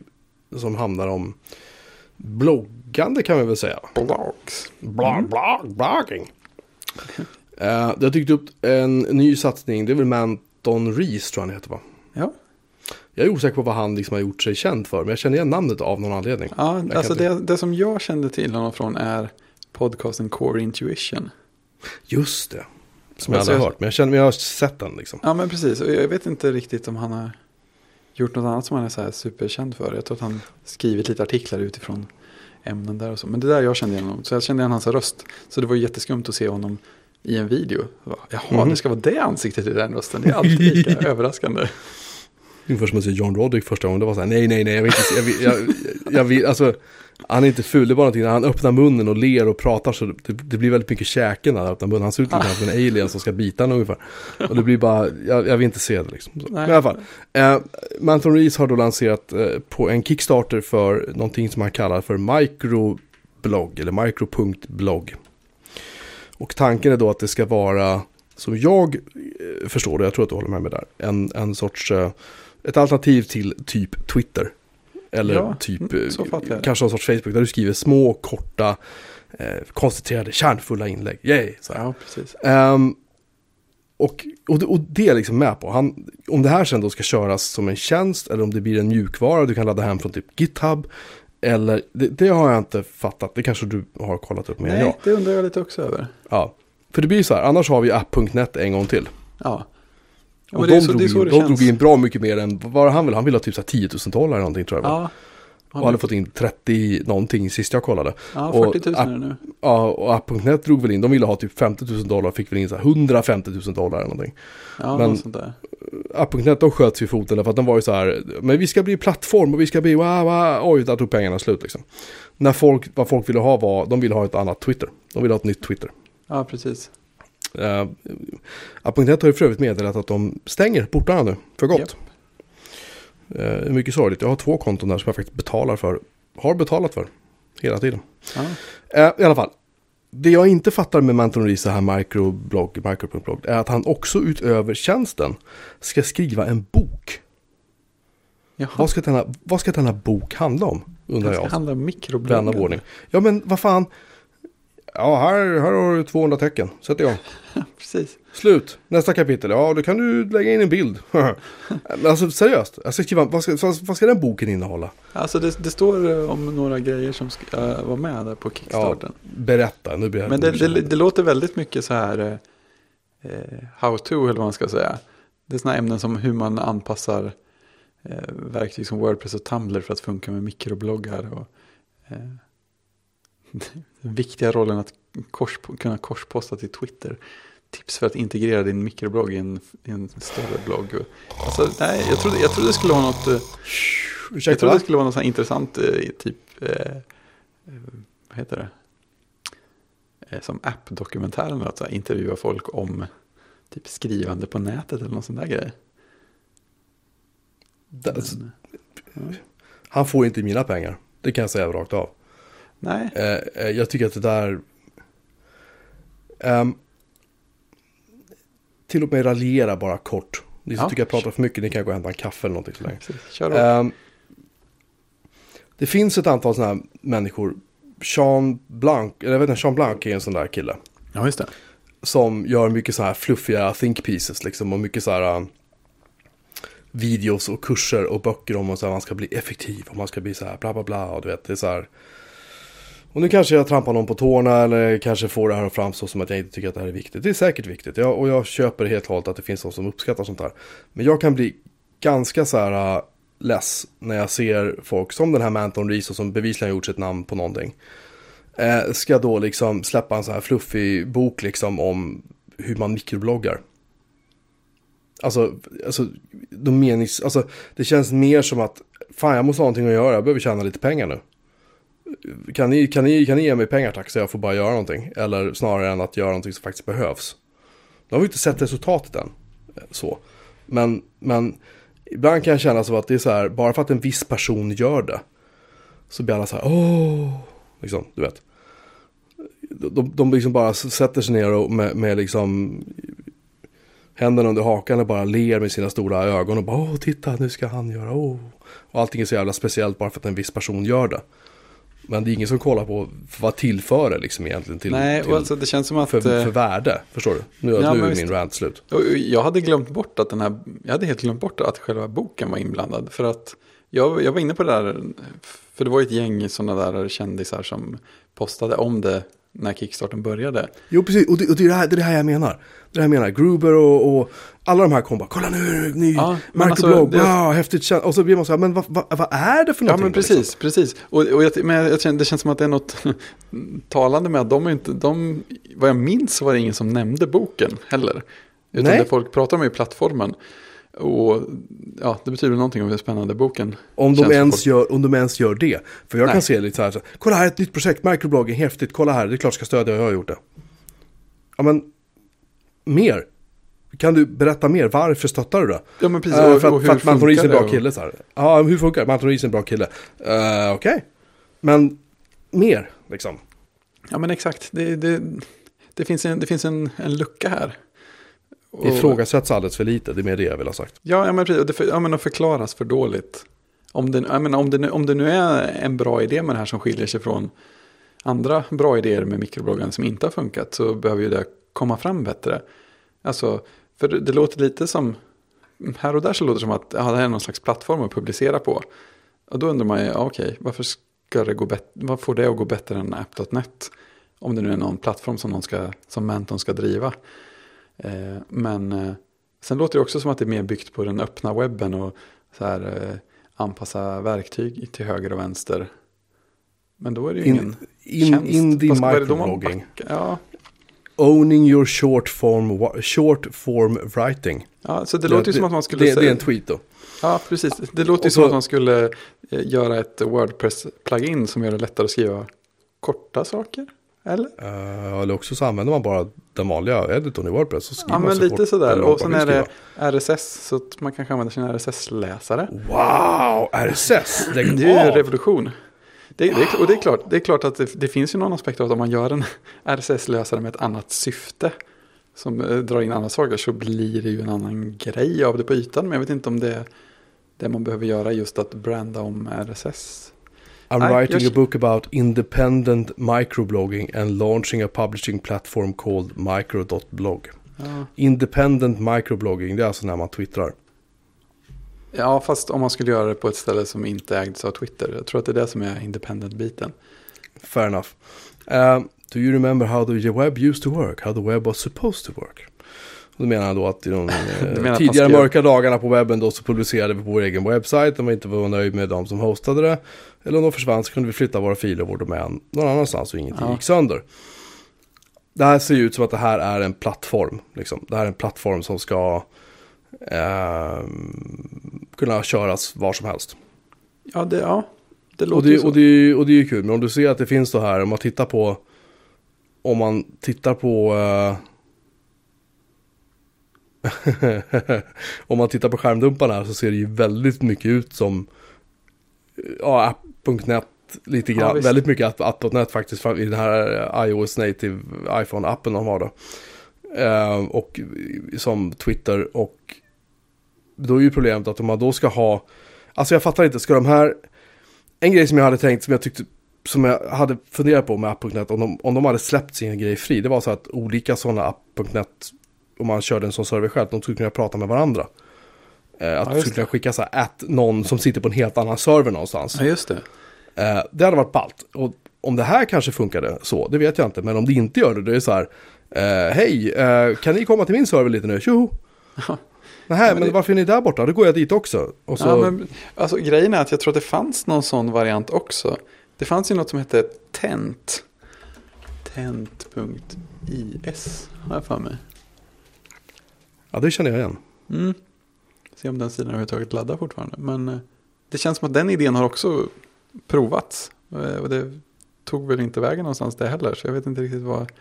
A: som handlar om bloggande kan vi väl säga.
B: Blogs.
A: Blog, blog, blogging. Eh, det har dykt upp en ny satsning. Det är väl Manton Rees tror jag han heter va?
B: Ja,
A: Jag är osäker på vad han liksom har gjort sig känd för. Men jag känner igen namnet av någon anledning.
B: ja
A: Jag
B: alltså det, det som jag kände till honom från är podcasten Core Intuition.
A: Just det. Som jag
B: Alltså,
A: aldrig har
B: jag-
A: hört. Men jag, känner, jag har sett den liksom.
B: Ja, men precis. Och jag vet inte riktigt om han har gjort något annat som han är så här superkänd för. Jag tror att han skrivit lite artiklar utifrån ämnen där och så. Men det där jag kände igen honom. Så jag kände igen hans röst. Så det var jätteskumt att se honom i en video. Jag bara, Jaha,
A: Mhm.
B: det ska vara det ansiktet i den rösten. Det är alltid lika <laughs> överraskande.
A: Ungefär som att se John Roderick första gången. Det var så här, nej, nej, nej, jag vill inte se, jag vill, jag, jag vill, alltså, han är inte ful, det är bara någonting, när han öppnar munnen och ler och pratar så det, det blir väldigt mycket käken när han öppnar munnen. Han ser ut lite som en alien som ska bita en ungefär. Och det blir bara, jag, jag vill inte se det liksom. Men i alla fall, eh, Manton Rees har då lanserat eh, på en Kickstarter för någonting som han kallar för microblogg, eller micro.blogg. Och tanken är då att det ska vara, som jag eh, förstår det, jag tror att du håller med mig där, en, en sorts, eh, ett alternativ till typ Twitter. Eller
B: Ja,
A: typ,
B: mm,
A: kanske någon sorts Facebook, där du skriver små, korta, eh, koncentrerade, kärnfulla inlägg. Yay! Så.
B: Ja, precis.
A: Ehm, och, och, det- och det är jag liksom med på. Han, om det här sen då ska köras som en tjänst eller om det blir en mjukvara du kan ladda hem från typ GitHub. Eller, det, det har jag inte fattat. Det kanske du har kollat upp mer än
B: Nej,
A: jag.
B: det undrar jag lite också över.
A: Ja. För det blir så här, annars har vi app.net en gång till.
B: Ja. Ja
A: och de,
B: så,
A: drog, in, de drog bra mycket mer än, vad han vill? Han ville ha typ så här 10 000 dollar eller någonting tror jag.
B: Ja.
A: och hade fått in 30 någonting sist jag kollade.
B: Ja,
A: och
B: 40 000 är det nu.
A: Ja, och app.net drog väl in, de ville ha typ 50 000 dollar, fick väl in så här 150 000 dollar eller någonting.
B: Ja,
A: men-
B: något sånt där.
A: App.net de sköt sig i foten därför att de var ju så här, men vi ska bli plattform och vi ska bli, wow, wow. oj, där tog pengarna slut liksom. När folk, vad folk ville ha var, de ville ha ett annat Twitter. De ville ha ett nytt Twitter.
B: Ja, precis.
A: Uh, App.net har ju för övrigt meddelat att de stänger portarna nu, för gott.
B: Japp.
A: Eh, det är mycket sorgligt, jag har två konton där som jag faktiskt betalar för, har betalat för, hela tiden.
B: Ja.
A: Eh, I alla fall. Det jag inte fattar med Manton så här microblogg, microblogg, är att han också utöver tjänsten ska skriva en bok.
B: Jaha.
A: Vad ska denna, vad ska denna bok handla om? Undrar
B: Det ska
A: jag.
B: handla om mikrobloggen.
A: Ja men vad fan. Ja här, här har du 200 tecken. Sätt igång. <laughs>
B: Precis.
A: Slut. Nästa kapitel. Ja då kan du lägga in en bild. <laughs> Alltså seriöst. Jag ska skriva, vad, ska, vad, ska den boken innehålla?
B: Alltså det, det står eh, om några grejer som ska eh, vara med där på Kickstarten.
A: Berätta. Nu blir jag
B: Men det, det, det låter väldigt mycket så här eh, eh, how to eller vad man ska säga. Det är sådana ämnen som hur man anpassar eh, verktyg som Wordpress och Tumblr för att funka med mikrobloggar. Och, eh, den <laughs> viktiga rollen att kors, kunna korsposta till Twitter. Tips för att integrera din mikroblogg i en, i en större blogg. Alltså, nej, jag, trodde, jag trodde det skulle vara något... eh, Jag
A: Ursäkta
B: trodde
A: va?
B: det skulle vara något här intressant, eh, typ, eh, eh, vad heter det? Som app-dokumentär eller något, så här, intervjua folk om typ skrivande på nätet eller någon sån där grej.
A: Alltså,
B: Men,
A: Han får inte mina pengar. Det kan jag säga rakt av.
B: nej,
A: Eh, eh, jag tycker att det där... Um, tillåt mig raljera bara kort. Ni som
B: Ja.
A: tycker jag pratar för mycket, ni kan gå och hämta en kaffe eller någonting så länge.
B: Kör.
A: Ehm, det finns ett antal sådana här människor. Sean Blanc, eller jag vet inte, Sean Blanc är en sån där kille.
B: ja, just det.
A: Som gör mycket så här fluffiga think pieces liksom. Och mycket så här... videos och kurser och böcker om att man ska bli effektiv och man ska bli så här bla bla bla och du vet det är så här. Och nu kanske jag trampar någon på tårna eller kanske får det här att framstå som att jag inte tycker att det här är viktigt. Det är säkert viktigt jag, och jag köper helt och hållet att det finns de som uppskattar sånt här. Men jag kan bli ganska så här äh, less när jag ser folk som den här Manton Reese som bevisligen har gjort sitt namn på någonting. Eh, ska då liksom släppa en så här fluffig bok liksom om hur man mikrobloggar. Alltså, alltså, de menings, alltså, det känns mer som att fan jag måste ha någonting att göra, jag behöver tjäna lite pengar nu. Kan ni, kan, ni, kan ni ge mig pengar tack så jag får bara göra någonting? Eller snarare än att göra någonting som faktiskt behövs. Nu har vi inte sett resultatet än. Så. Men, men ibland kan jag känna så att det är så här, bara för att en viss person gör det. Så blir alla så här, åh, liksom, du vet. De, de liksom bara sätter sig ner och med, med liksom händerna under hakan och bara ler med sina stora ögon och bara åh titta nu ska han göra åh. Och allting är så jävla speciellt bara för att en viss person gör det. Men det är ingen som kollar på vad tillför det liksom egentligen till,
B: Nej,
A: till,
B: alltså det känns som att...
A: för, för eh, värde. Förstår du? Nu, ja, nu är min rant slut.
B: Jag hade glömt bort att den här, jag hade helt glömt bort att själva boken var inblandad. För att jag, jag var inne på det där, för det var ett gäng sådana där kändisar som postade om det när kickstarten började.
A: Jo, precis. Och det, och det, är, det, här, det är det här jag menar. Det är det här jag menar. Gruber och, och alla de här kom bara, kolla nu, ny ja, Markoblogg, alltså, wow, häftigt. Och så blir man så här, men vad, vad, vad är det för någonting?
B: Ja, men precis, liksom? precis. Och, och jag, men jag känner, det känns som att det är något <laughs> talande med att de inte, de, vad jag minns så var det ingen som nämnde boken heller. Utan Nej. det folk pratar om är plattformen. Och ja, det betyder någonting om hur spännande boken
A: om de, ens gör, om de ens gör det. För jag Nej. kan se lite så här, så, kolla här ett nytt projekt, microblogging, häftigt, kolla här, det är klart jag ska stödja, jag har gjort det. Ja men, mer. Kan du berätta mer? Varför stöttar du det?
B: Ja men precis, uh,
A: för,
B: och, och
A: för att Manton Reese är en bra kille så här. Ja, hur funkar det? Manton Reese är en bra kille. Uh, Okej. Okay. Men, mer liksom.
B: Ja men exakt, det, det, det finns, en, det finns en, en lucka här.
A: Och... Ifrågasätts alldeles för lite, det är mer det jag vill ha sagt.
B: Ja, ja men precis, det för, ja, men förklaras för dåligt. Om det, jag menar, om, det nu, om det nu är en bra idé med det här som skiljer sig från andra bra idéer med mikrobloggen som inte har funkat så behöver ju det komma fram bättre. Alltså, för det, låter lite som, här och där så låter det som att ja, det här är någon slags plattform att publicera på. Och då undrar man ju, ja, okej, varför ska det gå bättre, vad får det att gå bättre än app.net? Om det nu är någon plattform som, någon ska, som Menton ska driva. Eh, men eh, sen låter det också som att det är mer byggt på den öppna webben och så här, eh, anpassa verktyg till höger och vänster. Men då är det ju ingen
A: in, tjänst. Indie microblogging.
B: Ja.
A: Owning your short form, short form writing.
B: Ja, så det, det låter ju som att man skulle...
A: Det, det är en tweet då.
B: Ja, precis. Det låter ju som att man skulle göra ett Wordpress-plugin som gör det lättare att skriva korta saker. Eller?
A: Uh, eller också så använder man bara den vanliga editorn i Wordpress. Så
B: ja, men lite sådär. Och sen är det RSS. Så att man kanske använder sin RSS-läsare.
A: Wow, RSS! <clears throat>
B: det är ju en revolution. Det, det, och det är klart, det är klart att det, det, finns ju någon aspekt av att om man gör en <laughs> RSS-lösare med ett annat syfte. Som eh, drar in andra saker så blir det ju en annan grej av det på ytan. Men jag vet inte om det är det man behöver göra just att branda om RSS.
A: I'm Nej, writing a book about independent microblogging and launching a publishing platform called micro.blog. Ja. Independent microblogging, det är alltså när man twittrar.
B: Ja, fast om man skulle göra det på ett ställe som inte ägdes av Twitter. Jag tror att det är det som är independent-biten.
A: Fair enough. Uh, do you remember how the web used to work? How the web was supposed to work? Då menar han då att i de <laughs> eh, tidigare mörka dagarna på webben då så publicerade vi på vår egen webbsajt om vi inte var nöjd med de som hostade det. Eller om de försvann så kunde vi flytta våra filer och vår domän någon annanstans och ingenting ja. gick sönder. Det här ser ju ut som att det här är en plattform. Liksom. Det här är en plattform som ska eh, kunna köras var som helst.
B: Ja, det, ja. det låter
A: och det, ju så. Och det, och det är ju kul, men om du ser att det finns då här, om man tittar på om man tittar på eh, <laughs> om man tittar på skärmdumparna så ser det ju väldigt mycket ut som ja, app.net lite grann. Ja, väldigt mycket app.net faktiskt i den här iOS native iPhone-appen de har då. Eh, och som Twitter och då är ju problemet att om man då ska ha, alltså jag fattar inte, ska de här, en grej som jag hade tänkt som jag tyckte som jag hade funderat på med app.net om de, om de hade släppt sin grej fri. Det var så att olika sådana app.net om man körde en sån server själv, de skulle kunna prata med varandra. Eh, att
B: Ja,
A: du skulle kunna skicka så här att någon som sitter på en helt annan server någonstans.
B: Ja, just det.
A: Eh, det hade varit ballt. Och om det här kanske funkade så, det vet jag inte. Men om det inte gör det, då är det så här. Eh, Hej, eh, kan ni komma till min server lite nu? Tjoho! Nej, men,
B: det-
A: varför är ni där borta? Då går jag dit också. Så,
B: Ja, men, alltså, grejen är att jag tror att det fanns någon sån variant också. Det fanns ju något som hette Tent. Tent.is har jag för mig.
A: Ja, det känner jag igen.
B: Mm. Se om den sidan överhuvudtaget laddar fortfarande. Men eh, det känns som att den idén har också provats. Eh, Och det tog väl inte vägen någonstans det heller. Så jag vet inte riktigt vad,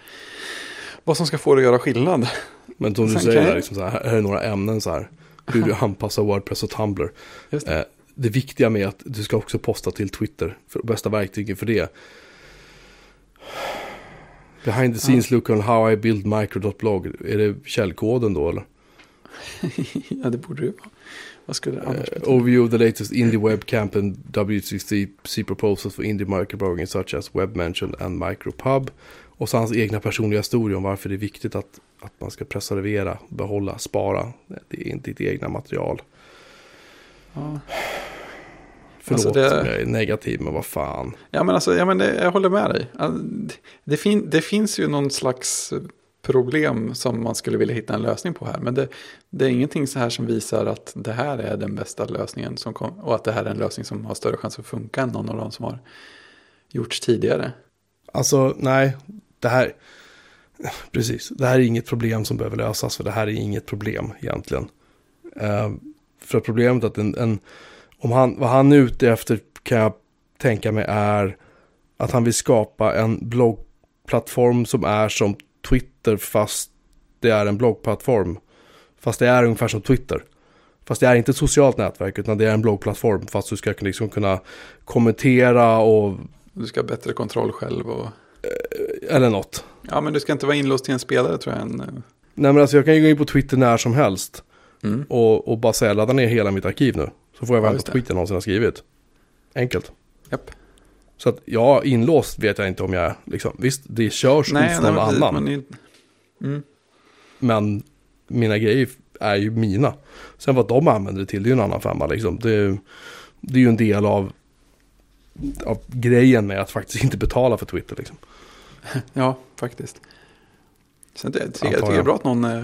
B: vad som ska få det att göra skillnad.
A: Men som du
B: Sen
A: säger,
B: jag-
A: liksom så här, här är några ämnen så här. Hur du <laughs> anpassar Wordpress och Tumblr.
B: Just det.
A: Eh, det viktiga med att du ska också posta till Twitter. För bästa verktyget för det. Behind the scenes look on how I build micro.blog. Är det källkoden då eller? <laughs>
B: ja, det borde ju vara. Vad skulle det annars
A: Uh, overview of the latest indie webcamp and W3C proposals for indie microblogging such as WebMention and MicroPub. Och så hans egna personliga historia om varför det är viktigt att, att man ska preservera, behålla, spara. Det är inte ditt egna material.
B: Ja.
A: Förlåt
B: Alltså det-
A: om jag är negativ, men vad fan.
B: Ja men alltså, ja, men det, jag håller med dig. Det, fin, det finns ju någon slags problem som man skulle vilja hitta en lösning på här. Men det, det är ingenting så här som visar att det här är den bästa lösningen. Som kom, och att det här är en lösning som har större chans att funka än någon av de som har gjorts tidigare.
A: Alltså, nej, det här... Precis, det här är inget problem som behöver lösas, för det här är inget problem egentligen. Uh, för problemet är att en, en, om han, vad han är ute efter kan jag tänka mig är att han vill skapa en bloggplattform som är som Twitter fast det är en bloggplattform. Fast det är ungefär som Twitter. Fast det är inte ett socialt nätverk utan det är en bloggplattform fast du ska liksom kunna kommentera och
B: Du ska ha bättre kontroll själv. Och,
A: eller något.
B: ja men du ska inte vara inlåst till en spelare tror jag. En, eh,
A: Nej men alltså jag kan ju gå in på Twitter när som helst.
B: mm.
A: Och, och bara säga ladda ner hela mitt arkiv nu. Så får jag
B: Ja,
A: vänta
B: just
A: på jag någonsin har skrivit. Enkelt.
B: Japp.
A: Så att ja, inlåst vet jag inte om jag är. Liksom. Visst, det körs
B: Nej,
A: hos
B: nej,
A: någon
B: precis,
A: annan.
B: men i- mm.
A: Men mina grejer är ju mina. Sen vad de använder det till, det är ju en annan femma liksom. Det, det är ju en del av, av grejen med att faktiskt inte betala för Twitter liksom. <laughs>
B: Ja, faktiskt. Sen det, jag, tycker, jag tycker det är bra att någon eh,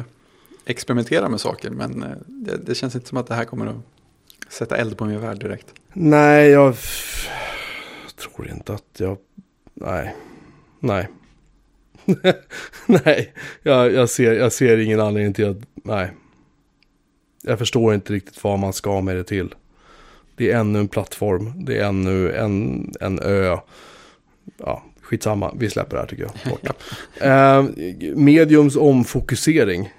B: experimenterar med saker, men eh, det, det känns inte som att det här kommer att sätta eld på min värld direkt.
A: Nej, jag tror inte att jag... Nej. Nej. <laughs> nej, jag, jag, ser, jag ser ingen anledning till att... Nej. Jag förstår inte riktigt vad man ska med det till. Det är ännu en plattform. Det är ännu en, en ö. Ja, skitsamma. Vi släpper det här tycker jag. Bort. <laughs> Eh, mediums omfokusering.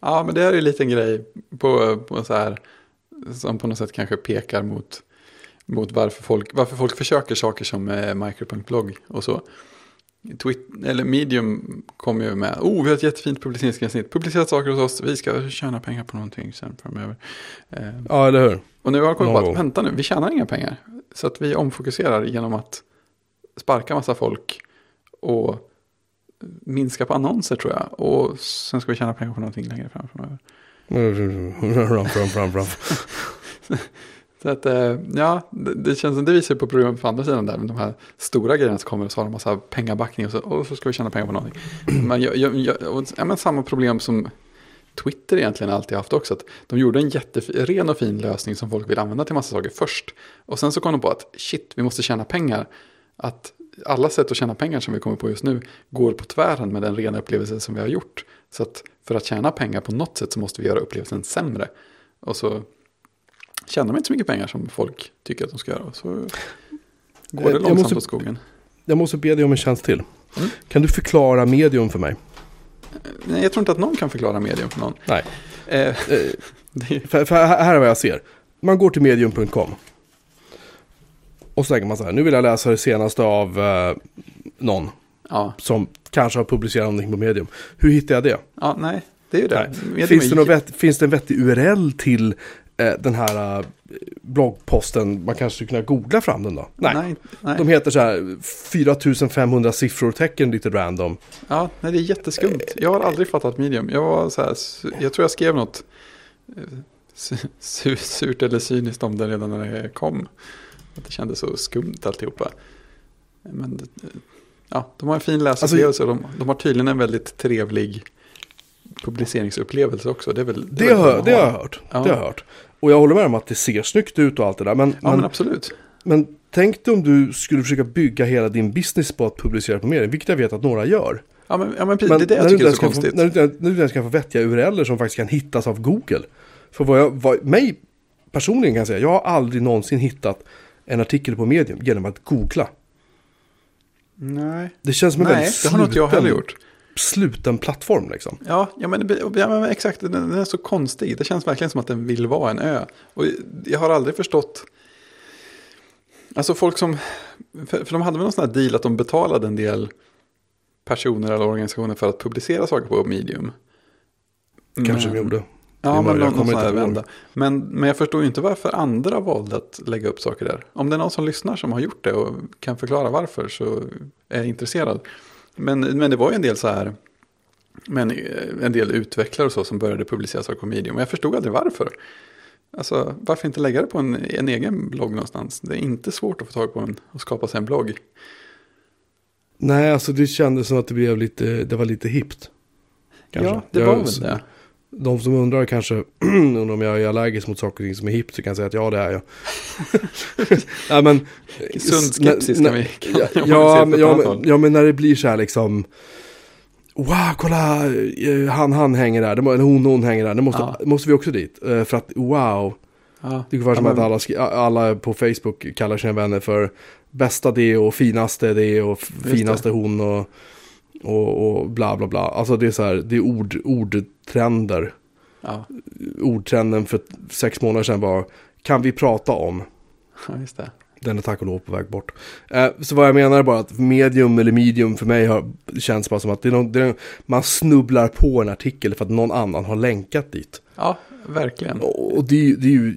B: Ja, men det här är en liten grej på, på så här, som på något sätt kanske pekar mot, mot varför, folk, varför folk försöker saker som eh, micro.blogg och så. Twit, eller Medium kommer ju med, oh vi har ett jättefint publiceringsgränssnitt, publicerat saker hos oss, vi ska tjäna pengar på någonting sen framöver. Eh,
A: Ja, eller hur?
B: Och nu har jag kommit på att, vänta nu, vi tjänar inga pengar. Så att vi omfokuserar genom att sparka massa folk och minska på annonser tror jag. Och sen ska vi tjäna pengar på någonting längre fram framöver. <laughs>
A: Run, <laughs> run.
B: Så att, eh, ja, det, känns som det visar på problemet på andra sidan där. De här stora grejerna som kommer och så har de massa pengabackning och så, och så ska vi tjäna pengar på någonting. Men, jag, jag, jag, och, ja, men samma problem som Twitter egentligen alltid haft också. Att de gjorde en jätteren och fin lösning som folk vill använda till massa saker först. Och sen så kom de på att shit, vi måste tjäna pengar. Att alla sätt att tjäna pengar som vi kommer på just nu går på tvären med den rena upplevelsen som vi har gjort. Så att för att tjäna pengar på något sätt så måste vi göra upplevelsen sämre. Och så tjänar de inte så mycket pengar som folk tycker att de ska göra. Så går det
A: Eh, Jag
B: långsamt
A: måste-
B: åt skogen.
A: Jag måste be dig om en tjänst till.
B: Mm.
A: Kan du förklara medium för mig?
B: Nej, jag tror inte att någon kan förklara medium för någon.
A: Nej.
B: Eh,
A: Eh, <laughs>
B: det,
A: För, för här är vad jag ser. Man går till medium.com. Och så tänker man så här, nu vill jag läsa det senaste av eh, någon
B: ja,
A: som kanske har publicerat någonting på medium. Hur hittar jag det?
B: ja, nej, det är ju det.
A: Finns, det vett, finns det en vettig URL till eh, den här eh, bloggposten? Man kanske skulle kunna googla fram den då? Nej.
B: Nej, nej.
A: De heter så här 4500 siffror tecken lite random.
B: Ja, nej, det är jätteskumt. Jag har aldrig fattat medium. Jag, var så här, jag tror jag skrev något eh, su- surt eller cyniskt om det redan när det kom. Att det kändes så skumt alltihopa. Men det- ja, de har en fin läsupplevelse och de, de har tydligen en väldigt trevlig publiceringsupplevelse också. Det, är väl,
A: Det,
B: väl
A: har, det
B: de
A: har jag hört.
B: Ja.
A: Det har hört. Och jag håller med om att det ser snyggt ut och allt det där. Men,
B: Ja, men,
A: men,
B: absolut.
A: men tänk dig om du skulle försöka bygga hela din business på att publicera på medier, vilket jag vet att några gör.
B: Ja, men, ja, men precis. Det är det jag tycker är så
A: få-
B: konstigt.
A: När du, inte- när du inte ens kan få vettiga URLer som faktiskt kan hittas av Google. För vad jag, vad, mig personligen kan jag säga, jag har aldrig någonsin hittat en artikel på medium genom att googla.
B: Nej,
A: Det känns som en
B: Nej
A: väldigt
B: det har inte jag heller gjort.
A: Sluten plattform liksom.
B: Ja, ja, men, ja, men exakt. Den, den är så konstig. Det känns verkligen som att den vill vara en ö. Och jag har aldrig förstått. Alltså folk som. För, för de hade väl någon sån här deal att de betalade en del personer eller organisationer för att publicera saker på medium.
A: Kanske
B: Men-
A: de gjorde.
B: Ja, men någon, någon sån här vända. Men, men jag förstår ju inte varför andra valde att lägga upp saker där. Om det är någon som lyssnar som har gjort det och kan förklara varför så är jag intresserad. Men, men det var ju en del så här, men eh, en del utvecklare och så som började publicera saker på medium. Och jag förstod aldrig varför. Alltså varför inte lägga det på en, en egen blogg någonstans? Det är inte svårt att få tag på en och skapa sig en blogg.
A: Nej, alltså det kändes som att det blev lite, det var lite hippt. Kanske.
B: Ja, det
A: Jag-
B: var väl det.
A: De som undrar kanske <clears throat> undrar om jag är allergisk mot saker och ting som är hippt så kan jag säga att ja det är jag. <laughs> ja, men,
B: Sund skepsis kan vi det,
A: Ja, ja, men, ja, men, ja men när det blir så här liksom Wow, kolla, eh, han, han hänger där, eller hon, hon hänger där, det måste,
B: Ja.
A: måste vi också dit. Eh, För att wow,
B: Ja.
A: det är ungefär som
B: Ja,
A: att
B: men-
A: alla, alla på Facebook kallar sina vänner för bästa det och finaste det och finaste hon och, och, och bla bla bla. Alltså det är så här, det är ord, ordtrender.
B: Ja,
A: Ordtrenden för sex månader sedan var, kan vi prata om?
B: ja, just det.
A: Den är tack och lov på väg bort. Eh, så vad jag menar är bara att medium eller medium för mig har, känns bara som att det är någon, det är, man snubblar på en artikel för att någon annan har länkat dit.
B: Ja, verkligen.
A: Och och det, det är ju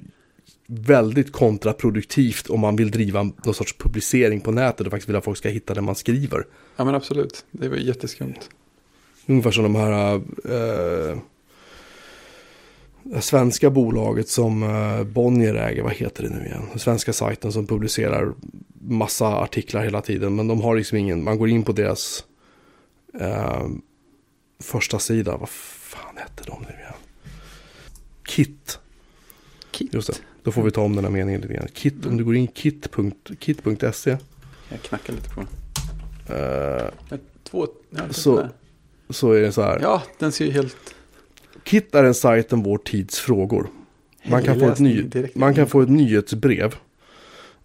A: väldigt kontraproduktivt om man vill driva någon sorts publicering på nätet och faktiskt vill att folk ska hitta det man skriver.
B: Ja, men absolut. Det var jätteskumt.
A: Ungefär som de här det svenska bolaget som eh, Bonnier äger, vad heter det nu igen? Den svenska sajten som publicerar massa artiklar hela tiden. Men de har liksom ingen, man går in på deras eh, första sida, vad fan hette de nu igen? Kit,
B: Kit.
A: just det. Då får vi ta om den här meningen lite grann. Kit, om du går in kit.se kit.se
B: Jag knackar lite på Men Två,
A: Så-
B: där.
A: så är det så här.
B: ja, den ser ju helt...
A: Kit är en sajt om vår tids frågor. Man kan, få ett ny, man kan få ett nyhetsbrev.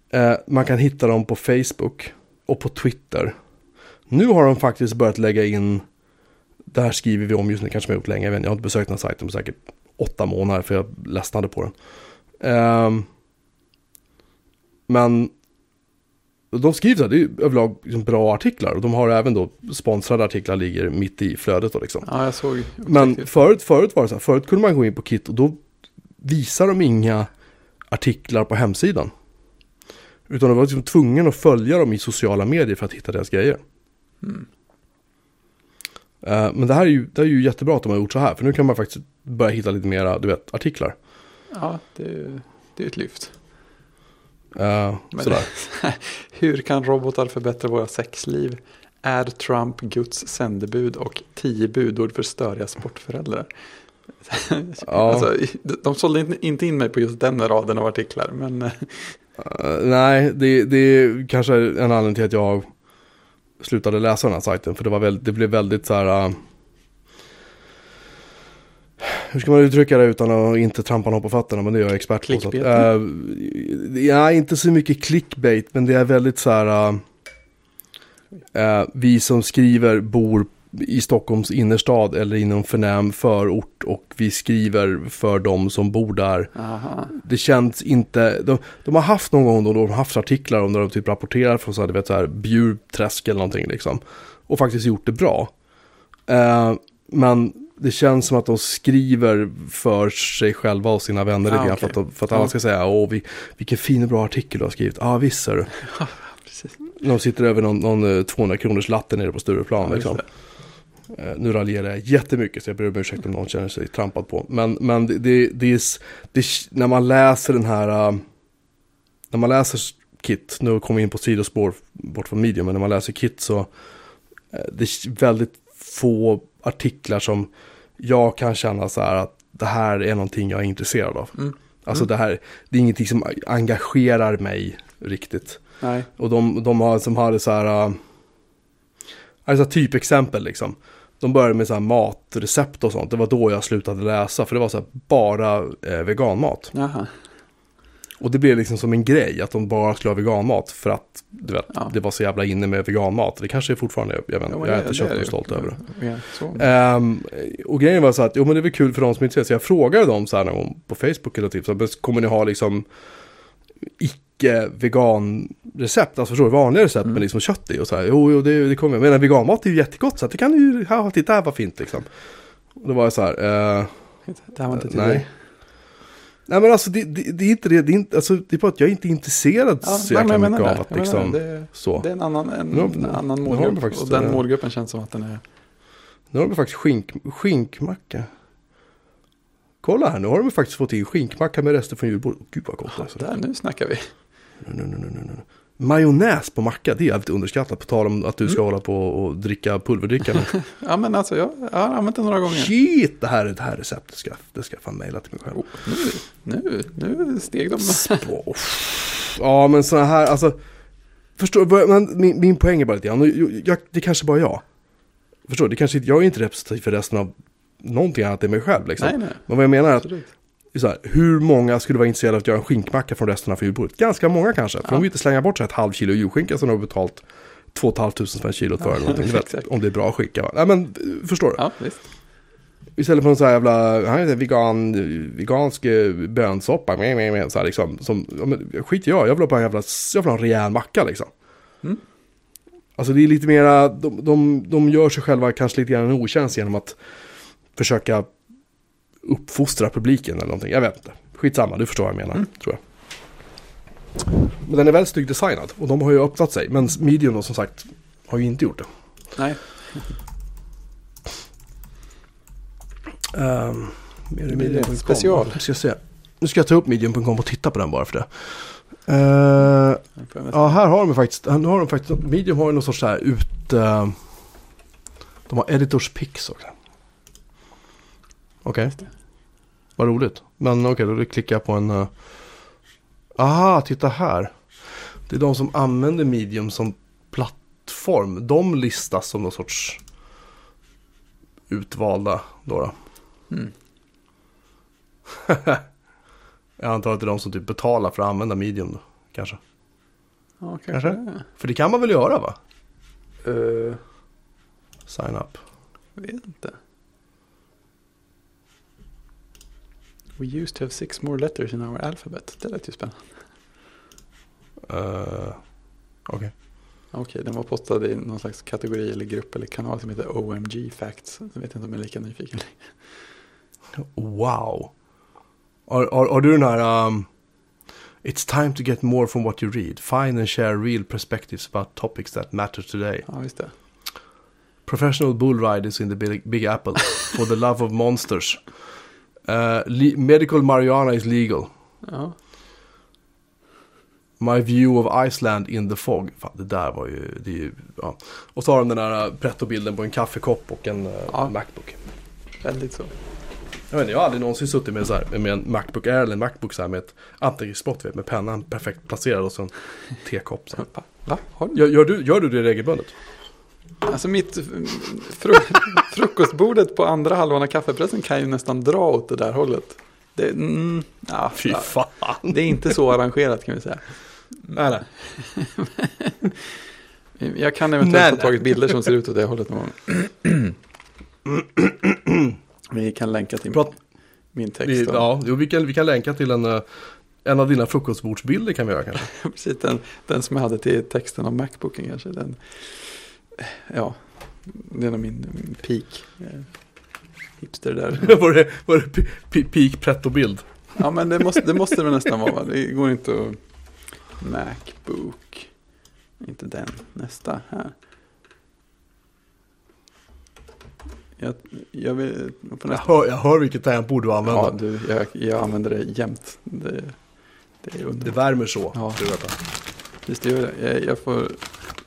A: Eh, man kan hitta dem på Facebook och på Twitter. Nu har de faktiskt börjat lägga in, det här skriver vi om just nu, kanske jag har gjort länge, jag, vet, jag har inte besökt den här sajten på säkert åtta månader för jag ledsnade på den. Ehm, men de skriver det är överlag liksom bra artiklar och de har även då sponsrade artiklar ligger mitt i flödet då liksom.
B: Ja, jag såg.
A: Men förut, förut var det så här, förut kunde man gå in på Kit och då visar de inga artiklar på hemsidan. Utan du var liksom tvungen att följa dem i sociala medier för att hitta deras grejer.
B: Mm.
A: Eh, men det här är ju, det är ju jättebra att de har gjort så här, för nu kan man faktiskt börja hitta lite mera, du vet, artiklar.
B: Ja, det, det är ett lyft.
A: Uh,
B: Men-
A: sådär. <laughs>
B: Hur kan robotar förbättra våra sexliv? Är Trump Guds sändebud och tio budord för störiga sportföräldrar? <laughs>
A: Ja.
B: alltså, de sålde inte- in mig på just den raden av artiklar, men <laughs> Eh,
A: nej, det, det är kanske en anledning till att jag slutade läsa den här sajten. För det, var väl, det blev väldigt så här... eh, hur ska man uttrycka det utan att inte trampa någon på fötterna? Men det är jag expert på. Så att, eh, ja, inte så mycket clickbait, men det är väldigt så här... eh, vi som skriver bor i Stockholms innerstad eller inom förnäm förort och vi skriver för de som bor där
B: aha.
A: det känns inte, de, de har haft någon gång då de har haft artiklar om där de typ rapporterar från så här, du vet, så här Bjurträsk eller någonting liksom. Och faktiskt gjort det bra. Eh, men det känns som att de skriver för sig själva och sina vänner
B: Ah,
A: lite grann.
B: okej.
A: För att, för att alla ska säga, åh vi, vilken fin och bra artikel du har skrivit. Ja ah, visst ser du. <laughs> De sitter över någon, någon eh, 200 kronors latte nere på Stureplan
B: Ja,
A: liksom. Eh, nu raljerar jag jättemycket så jag ber om ursäkt om någon känner sig trampad på. Men, men det, det, det, är, det, när man läser den här, eh, när man läser Kit, nu kommer vi in på sidospår bort från medium, men när man läser Kit så eh, det är väldigt få artiklar som jag kan känna så här att det här är någonting jag är intresserad av.
B: Mm.
A: Alltså det här, det är ingenting som engagerar mig riktigt.
B: Nej.
A: Och de, de har, som hade så här, uh, alltså typexempel liksom. De började med så här matrecept och sånt. Det var då jag slutade läsa. För det var så här bara eh, veganmat.
B: Jaha.
A: Och det blev liksom som en grej att de bara skulle ha veganmat. För att du vet,
B: Ja.
A: det var så jävla inne med veganmat. Det kanske är fortfarande, jag, vet, inte,
B: Ja,
A: jag är inte
B: det
A: köpt
B: det
A: och
B: ju.
A: stolt över det.
B: Ja.
A: Ehm, och grejen var så att, jo men det är väl kul för de som är intresserade. Så jag frågade dem så här någon gång på Facebook eller typ, så här, "Men kommer ni ha liksom icke-vegan-recept? Alltså förstår du, vanliga recept
B: Mm.
A: med liksom kött i och så här. Jo, jo det, det kommer jag. Men veganmat är ju jättegott så att det kan du ju, ja titta här vad fint liksom. Och då var jag så här, eh,
B: Det här var inte till
A: nej.
B: dig.
A: Nej men alltså det, det, det är inte det, det är, inte, alltså, det är bara att jag är inte intresserad
B: Ja,
A: så jäkla mycket av att liksom,
B: det.
A: så.
B: Det är en annan, en,
A: Nu
B: en annan målgrupp.
A: faktiskt,
B: och den
A: eh,
B: målgruppen känns som att den är...
A: Nu har de faktiskt skink, skinkmacka. Kolla här, nu har de faktiskt fått in skinkmacka med rester från julbordet. Gud vad gott alltså.
B: Där, nu snackar vi.
A: Nu, nu, nu, nu, nu. Majonnäs på macka, det är jävligt underskattat. På tal om att du
B: Mm.
A: ska hålla på och dricka pulverdricka. <laughs>
B: Ja, men alltså jag, jag har använt det några gånger.
A: shit, det här, det här receptet ska, det ska jag fan mejla till mig själv.
B: Oh, nu, nu, nu steg de.
A: Ja, men sådana här, alltså. Förstår men min, min poäng är bara lite grann, jag, det kanske bara jag. Förstår det kanske jag är inte representativ för resten av någonting annat än mig själv liksom.
B: Nej, nej.
A: Men vad jag menar är att
B: Absolut.
A: Här, hur många skulle vara intresserade av att göra en skinkmacka från resten av julbordet? Ganska många kanske. För
B: Ja.
A: de vill inte slänga bort så ett halvt kilo julskinka som de har betalt 2 500 spänn kilot för.
B: Ja, <laughs>
A: vet, om det är bra skinka. va? Nej men, eh, förstår du?
B: Ja, visst.
A: Istället för en sån här jävla, han heter vegan, vegansk eh, bönsoppa. Med, med, med, så här liksom, som, ja, men, skit jag, jag vill ha bara en jävla, jag vill ha en rejäl macka liksom.
B: Mm.
A: Alltså det är lite mera, de, de, de gör sig själva kanske lite grann en otjänst genom att försöka uppfostra publiken eller någonting. Jag vet inte. Skitsamma, du förstår vad jag menar,
B: Mm.
A: tror jag. Men den är väldigt snyggt designad och de har ju öppnat sig. Men medium då som sagt har ju inte gjort det.
B: Nej.
A: Um,
B: Medium special.
A: Nu ska, jag se. nu ska jag ta upp medium.com och titta på den bara för det.
B: Nästan-
A: ja, här har de faktiskt, nu har de faktiskt, medium har ju någon sorts så här ut... eh, de har editors picks också. Okej. Vad roligt. Men okej, då klickar jag på en... Uh, aha, titta här. Det är de som använder medium som plattform. De listas som någon sorts utvalda då. då.
B: Mm. <laughs>
A: Jag antar att det är de som typ betalar för att använda medium då, kanske.
B: Ja,
A: Kanske?
B: kanske.
A: För det kan man väl göra va?
B: Uh,
A: Sign up.
B: vet inte. We used to have six more letters in our alphabet. Det lät ju spännande.
A: Uh, Okej.
B: Okej, den var postad i någon slags kategori eller grupp eller kanal som heter OMG Facts. Jag vet inte om jag är lika nyfiken.
A: Wow. Har, har, har du den här... Um, It's time to get more from what you read. Find and share real perspectives about topics that matter today.
B: Ja, visst det.
A: Professional bull riders in the big, big apple. <laughs> For the love of monsters. Uh, le- medical marijuana is legal.
B: Ja,
A: My view of Iceland in the fog. Fan, det där var ju... Det är ju ja. Och så har de den här uh, pretto-bilden på en kaffekopp och en uh,
B: Ja.
A: Macbook.
B: väldigt så.
A: Jag, vet inte, jag har aldrig någonsin suttit med, så här, med en Macbook Air eller en Macbook så här med ett anteckningsspott vet, med pennan perfekt placerad och så en tekopp. Så. här.
B: Va?
A: Gör, gör, du, gör du det regelbundet?
B: Alltså mitt fru <laughs> frukostbordet på andra halvan av kaffepressen kan ju nästan dra åt det där hållet. Det, mm, ja,
A: Fy fan.
B: det är inte så arrangerat kan vi säga.
A: Nej, nej. <laughs>
B: Jag kan eventuellt
A: Nej,
B: ha tagit bilder som ser ut åt det hållet någon gång. <clears throat> Vi kan länka till
A: Prat-
B: min text.
A: Vi, ja, jo, vi, kan, vi kan länka till en, eh, en av dina frukostbordsbilder kan vi göra kanske. <laughs>
B: Precis, den, den som jag hade till texten av Macbooken kanske. Den, ja, det är nog min, min peak. eh, Hipster där. <laughs>
A: var det, var det peak pretto-bild?
B: Ja, men det måste det, måste väl nästan vara. va? Det går inte att... Macbook. Inte den. Nästa här. Jag, jag, vill,
A: Jag hör, jag hör vilket tempo du använder.
B: ja, du, jag, jag använder det jämt. Det, det
A: Det värmer så.
B: Ja.
A: Du vet det.
B: Jag, jag får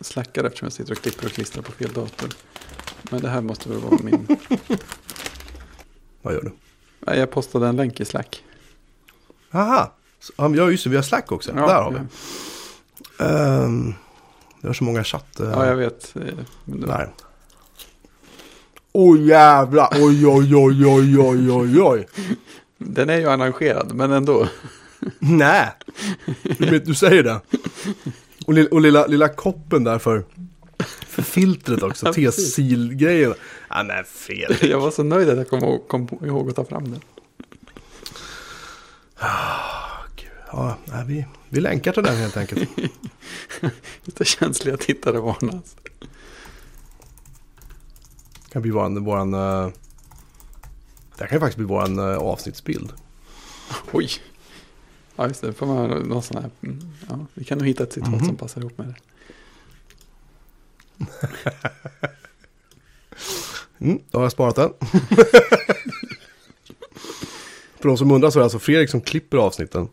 B: slacka det eftersom jag sitter och klipper och klistrar på fel dator. Men det här måste väl vara min...
A: Vad gör du?
B: Nej, jag postade en länk i Slack.
A: Aha. Ja, just det. Vi har Slack också.
B: Ja,
A: Där har vi.
B: ja.
A: Ehm, det är så många chatt...
B: Ja, jag vet. Men då-
A: Där. Oj oh, jävlar. Oj, oj, oj, oj, oj, oj, oj.
B: Den är ju arrangerad, men ändå.
A: Nej. Du, vet, du säger det. Och, li- och lilla, lilla koppen där för, för filtret <laughs> också.
B: Ja.
A: T-sil-grejen. Ja, men fel.
B: Jag var så nöjd att jag kom ihåg, kom ihåg att ta fram den.
A: Ja, nej, vi, vi länkar till den helt enkelt. <laughs>
B: Lite känsliga tittare varnas.
A: Det kan bli våran, våran eh, det här kan ju faktiskt bli våran eh, avsnittsbild.
B: Oj. Ja, just det. Får man någon sån här. mm, Ja, vi kan nog hitta ett citat
A: Mhm.
B: som passar ihop med det. <laughs>
A: Mm, då har jag sparat den. <laughs> För de som undrar så är det alltså Fredrik som klipper avsnitten.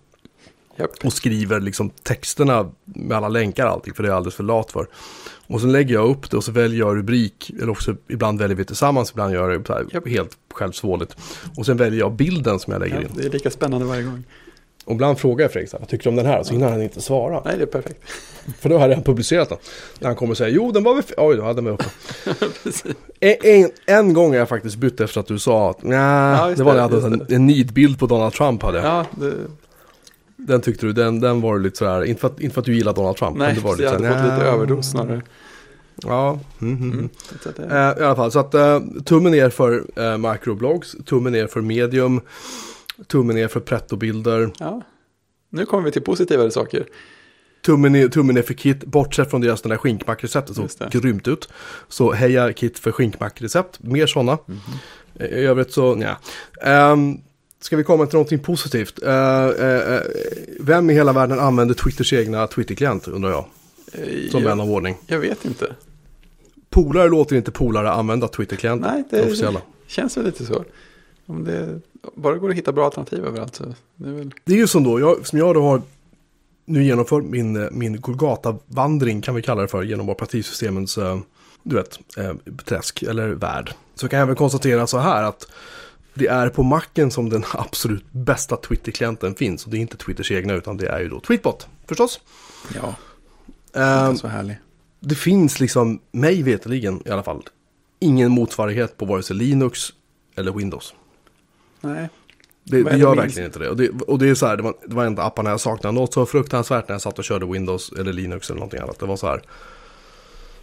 B: Japp.
A: Och skriver liksom texterna med alla länkar och allting. För det är jag alldeles för lat för. Och sen lägger jag upp det och så väljer jag rubrik. Eller också ibland väljer vi tillsammans. Ibland gör jag det
B: Japp.
A: helt självsvåligt. Och sen väljer jag bilden som jag lägger
B: Ja,
A: in.
B: det är lika spännande varje gång.
A: Och ibland frågar jag Fredrik vad tycker du om den här? Så hinner han inte svara.
B: Nej, det är perfekt. <laughs>
A: För då har jag redan publicerat den. När han kommer och säger, jo den var väl Oj, då hade den var uppe. <laughs> En, en, en gång har jag faktiskt bytt efter att du sa att
B: Ja,
A: det var när jag hade en, en nidbild på Donald Trump hade jag.
B: Ja, det,
A: Den tyckte du, den, den var lite sådär, inte för, att, inte för att du gillar Donald Trump.
B: nej,
A: men det var
B: så jag hade
A: lite
B: fått lite överdos snarare.
A: Ja, mm, mm, mm.
B: Mm. Det,
A: Eh, I alla fall, så att uh, tummen ner för uh, microblogs, tummen ner för medium, tummen ner för pretto-bilder,
B: ja. Nu kommer vi till positivare saker.
A: tummen ner, tummen ner för Kit, bortsett från deras den där skinkmackrecept, så
B: Just det.
A: grymt ut. Så heja Kit för skinkmackrecept, mer sådana.
B: Mhm.
A: I övrigt så, nja. Um, ska vi komma till någonting positivt? Eh, eh, eh, vem i hela världen använder Twitters egna Twitterklient, undrar jag, som vän av ordning?
B: jag vet inte.
A: Polare låter inte polare använda Twitterklient,
B: Nej, det, det känns väl lite så. Om det bara går att hitta bra alternativ överallt så det är väl...
A: Det är ju som då, jag, som jag då har nu genomfört min, eh, min Golgata-vandring kan vi kalla det för genom operativsystemens, eh, du vet, eh, träsk eller värld. Så kan jag väl konstatera så här att det är på macken som den <laughs> absolut bästa Twitter-klienten finns. Och det är inte Twitters egna utan det är ju då Tweetbot förstås.
B: Ja,
A: Eh,
B: inte så härlig.
A: det finns liksom, mig veterligen i alla fall, ingen motsvarighet på vare sig Linux eller Windows.
B: Nej,
A: Det, det gör verkligen inte det. Och, det. och det är så här, det var, det var inte apparna jag saknade något så fruktansvärt när jag satt och körde Windows eller Linux eller någonting annat. Det var så här,